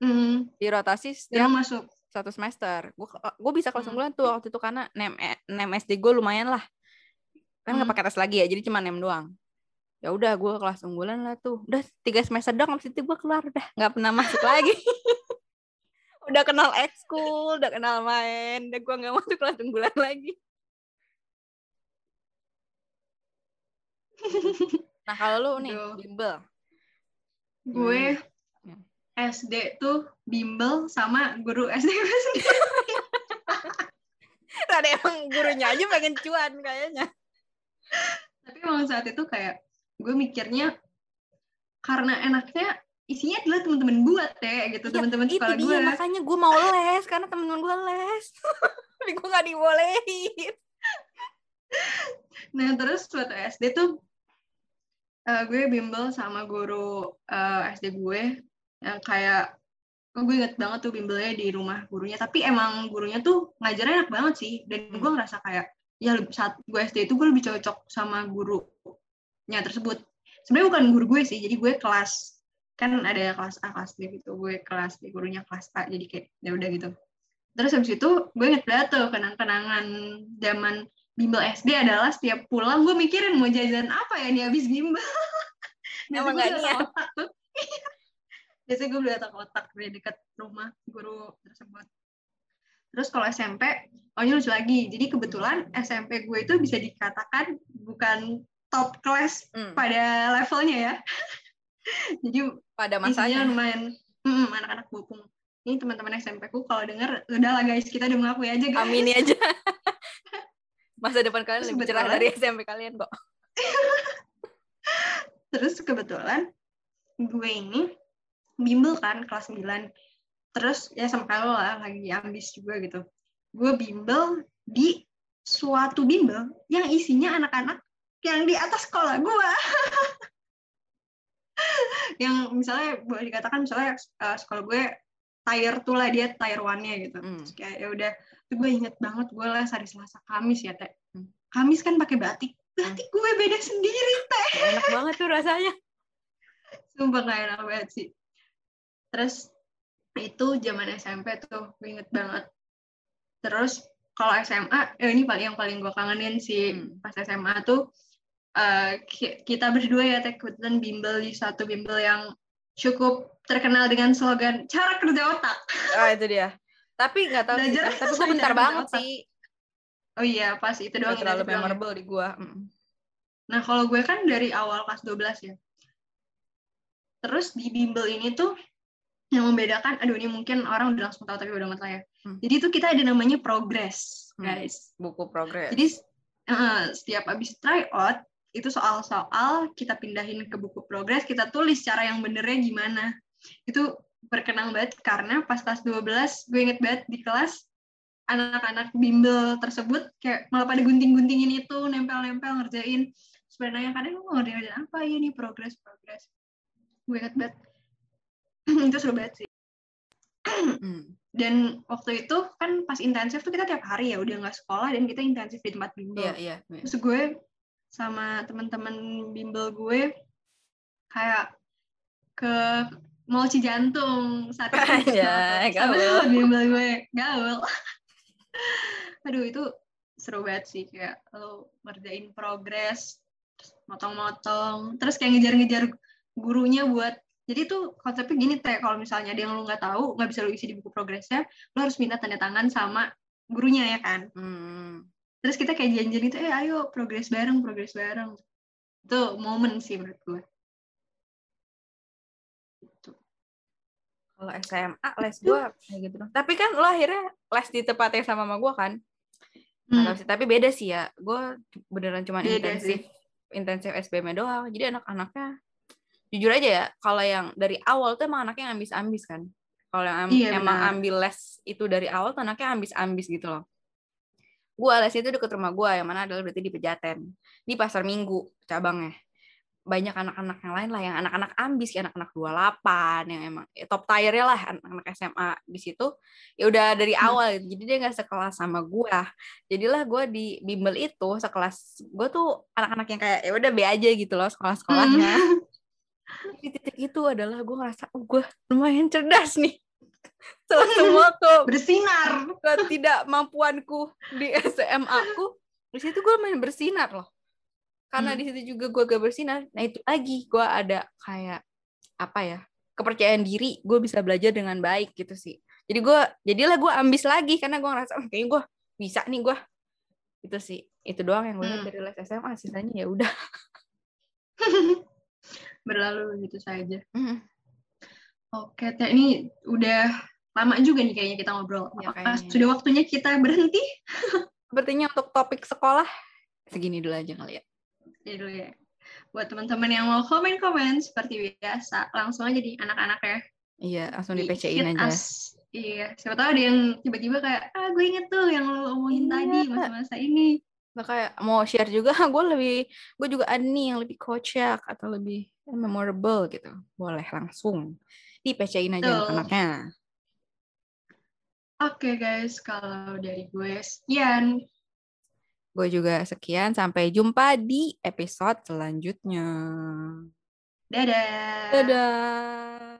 Hmm. Di rotasi setiap masuk. satu semester. Gue gue bisa kelas Hmm. unggulan tuh waktu itu karena nem, eh, nem SD gue lumayan lah. Kan nggak Hmm. pakai tes lagi ya, jadi cuma nem doang. Ya udah gue kelas unggulan lah tuh. Udah tiga semester doang habis itu gue keluar udah nggak pernah masuk lagi. udah kenal ekskul, udah kenal main, udah gue nggak masuk kelas unggulan lagi. Nah kalau lu nih Aduh. bimbel, Gue Hmm. SD tuh bimbel sama guru SD gue sendiri. ada emang gurunya aja pengen cuan kayaknya. Tapi emang saat itu kayak gue mikirnya karena enaknya isinya adalah teman-teman gue teh gitu Iya, teman-teman sekolah dia gue. makanya gue mau les karena temen-temen gue les tapi gue gak dibolehin Nah terus waktu SD tuh eh, gue bimbel sama guru eh, SD gue yang kayak oh, gue inget banget tuh bimbelnya di rumah gurunya. Tapi emang gurunya tuh ngajarnya enak banget sih. Dan Hmm. gue ngerasa kayak ya saat gue SD itu gue lebih cocok sama gurunya tersebut. Sebenarnya bukan guru gue sih, jadi gue kelas kan ada kelas A, kelas B gitu. Gue kelas B, gurunya kelas A, jadi kayak ya udah gitu. terus habis itu gue inget banget tuh kenang-kenangan zaman bimbel SD adalah setiap pulang gue mikirin mau jajan apa ya nih habis bimbel Emang beli niat? tuh biasanya gue beli otak-otak di dekat rumah guru tersebut terus kalau SMP oh ini lucu lagi jadi kebetulan SMP gue itu bisa dikatakan bukan top kelas Hmm, pada levelnya ya jadi pada masanya. lumayan hmm, anak-anak bopung ini teman-teman SMP ku kalau denger udah lah guys kita udah mengakui aja guys Amini aja. Masa depan kalian Terus lebih cerah dari SMP kalian kok. terus kebetulan gue ini bimbel kan kelas 9 terus ya sama kalau lah lagi ambis juga gitu. Gue bimbel di suatu bimbel yang isinya anak-anak yang di atas sekolah gue yang misalnya boleh dikatakan misalnya eh, sekolah gue tier tuh lah dia tier one-nya gitu. Hmm. Terus kayak ya udah. Terus gue inget banget gue les hari Selasa Kamis ya teh. Hmm. Kamis kan pakai batik. Batik gue beda sendiri teh. Enak banget tuh rasanya. sumpah gak enak banget sih. Terus itu zaman SMP tuh inget banget terus kalau SMA eh, ini paling yang paling gue kangenin sih Hmm. pas SMA tuh ki- kita berdua ya kebetulan bimbel di satu bimbel yang cukup terkenal dengan slogan cara kerja otak Ah itu dia. Tapi nggak tahu sih. Belajar Tapi gue bentar banget otak. sih. oh iya pas itu doang itu terlalu ya. memorable di gue. Nah, kalau gue kan dari awal kelas 12 ya. Terus di bimbel ini tuh yang membedakan, aduh ini mungkin orang udah langsung tahu tapi udah nggak tahu ya. Hmm. Jadi tuh kita ada namanya progress, Hmm. guys. Buku progres. Jadi eh, setiap habis try out itu soal-soal kita pindahin ke buku progress, kita tulis cara yang benernya gimana. Itu berkenang banget karena pas kelas 12 gue inget banget di kelas anak-anak bimbel tersebut kayak malah pada gunting-guntingin itu, nempel-nempel ngerjain. Sebenarnya kadang gue ngerjain apa ya nih progress progress. Gue inget banget. itu seru banget sih. Hmm. Dan waktu itu kan pas intensif tuh kita tiap hari ya udah nggak sekolah dan kita intensif di tempat bimbel. Iya iya. iya. Terus gue sama teman-teman bimbel gue kayak ke Mall Cijantung saat itu. Ya, gaul. bimbel gue gaul. Aduh itu seru banget sih kayak lo ngerjain progres, motong-motong, terus kayak ngejar-ngejar gurunya buat jadi tuh konsepnya gini teh kalau misalnya ada yang lu nggak tahu nggak bisa lu isi di buku progresnya lu harus minta tanda tangan sama gurunya ya kan Hmm. terus kita kayak janjian gitu eh ayo progres bareng progres bareng itu momen sih menurut gue Gitu. Kalau SMA les gue kayak gitu dong. Tapi kan lo akhirnya les di tempatnya sama sama gue kan. Nggak Hmm, sih. Tapi beda sih ya. Gue beneran cuma Beda intensif intensif SBM doang. Jadi anak-anaknya jujur aja ya. Kalau yang dari awal tuh emang anaknya ambis-ambis kan. Kalau yang Iya, emang ambil les itu dari awal tuh anaknya ambis-ambis gitu loh. Gue les itu deket rumah gue yang mana adalah berarti di Pejaten. Di Pasar Minggu cabangnya. Banyak anak-anak yang lain lah yang anak-anak ambis, kayak anak-anak 28 yang emang ya, top tier-nya lah anak-anak SMA di situ. Ya udah dari Hmm. awal gitu. Jadi dia nggak sekelas sama gue. Jadilah gue di bimbel itu sekelas gue tuh anak-anak yang kayak ya udah be aja gitu loh sekolah-sekolahnya. Hmm. Di titik itu adalah gue ngerasa oh, gue lumayan cerdas nih. Setelah semua ke bersinar ketidakmampuanku di SMA aku, di situ gue main bersinar loh. Karena Hmm. di situ juga gue gak bersinar. Nah itu lagi gue ada kayak apa ya kepercayaan diri gue bisa belajar dengan baik gitu sih. Jadi gue jadilah gue ambis lagi karena gue ngerasa "Oh, kayaknya gue bisa nih gue itu sih itu doang yang gue Hmm. dari les SMA sisanya ya udah berlalu begitu saja. Hmm, oke teh ini udah lama juga nih kayaknya kita ngobrol. Ya, kayaknya. sudah waktunya kita berhenti? Sepertinya untuk topik sekolah? Segini dulu aja kali ya. Ya dulu ya. Buat teman-teman yang mau komen-komen seperti biasa langsung aja di anak-anak ya. Iya langsung di hit aja. us. Iya, siapa tahu ada yang tiba-tiba kayak, ah gue inget tuh yang lo omongin Iya. tadi masa-masa ini. Nah, kayak mau share juga. Gue lebih gue juga ada nih yang lebih kocak atau lebih memorable gitu. Boleh langsung. Di PC-in aja Betul. anaknya Oke guys, kalau dari gue sekian. gue juga sekian. Sampai jumpa di episode selanjutnya. Dadah. dadah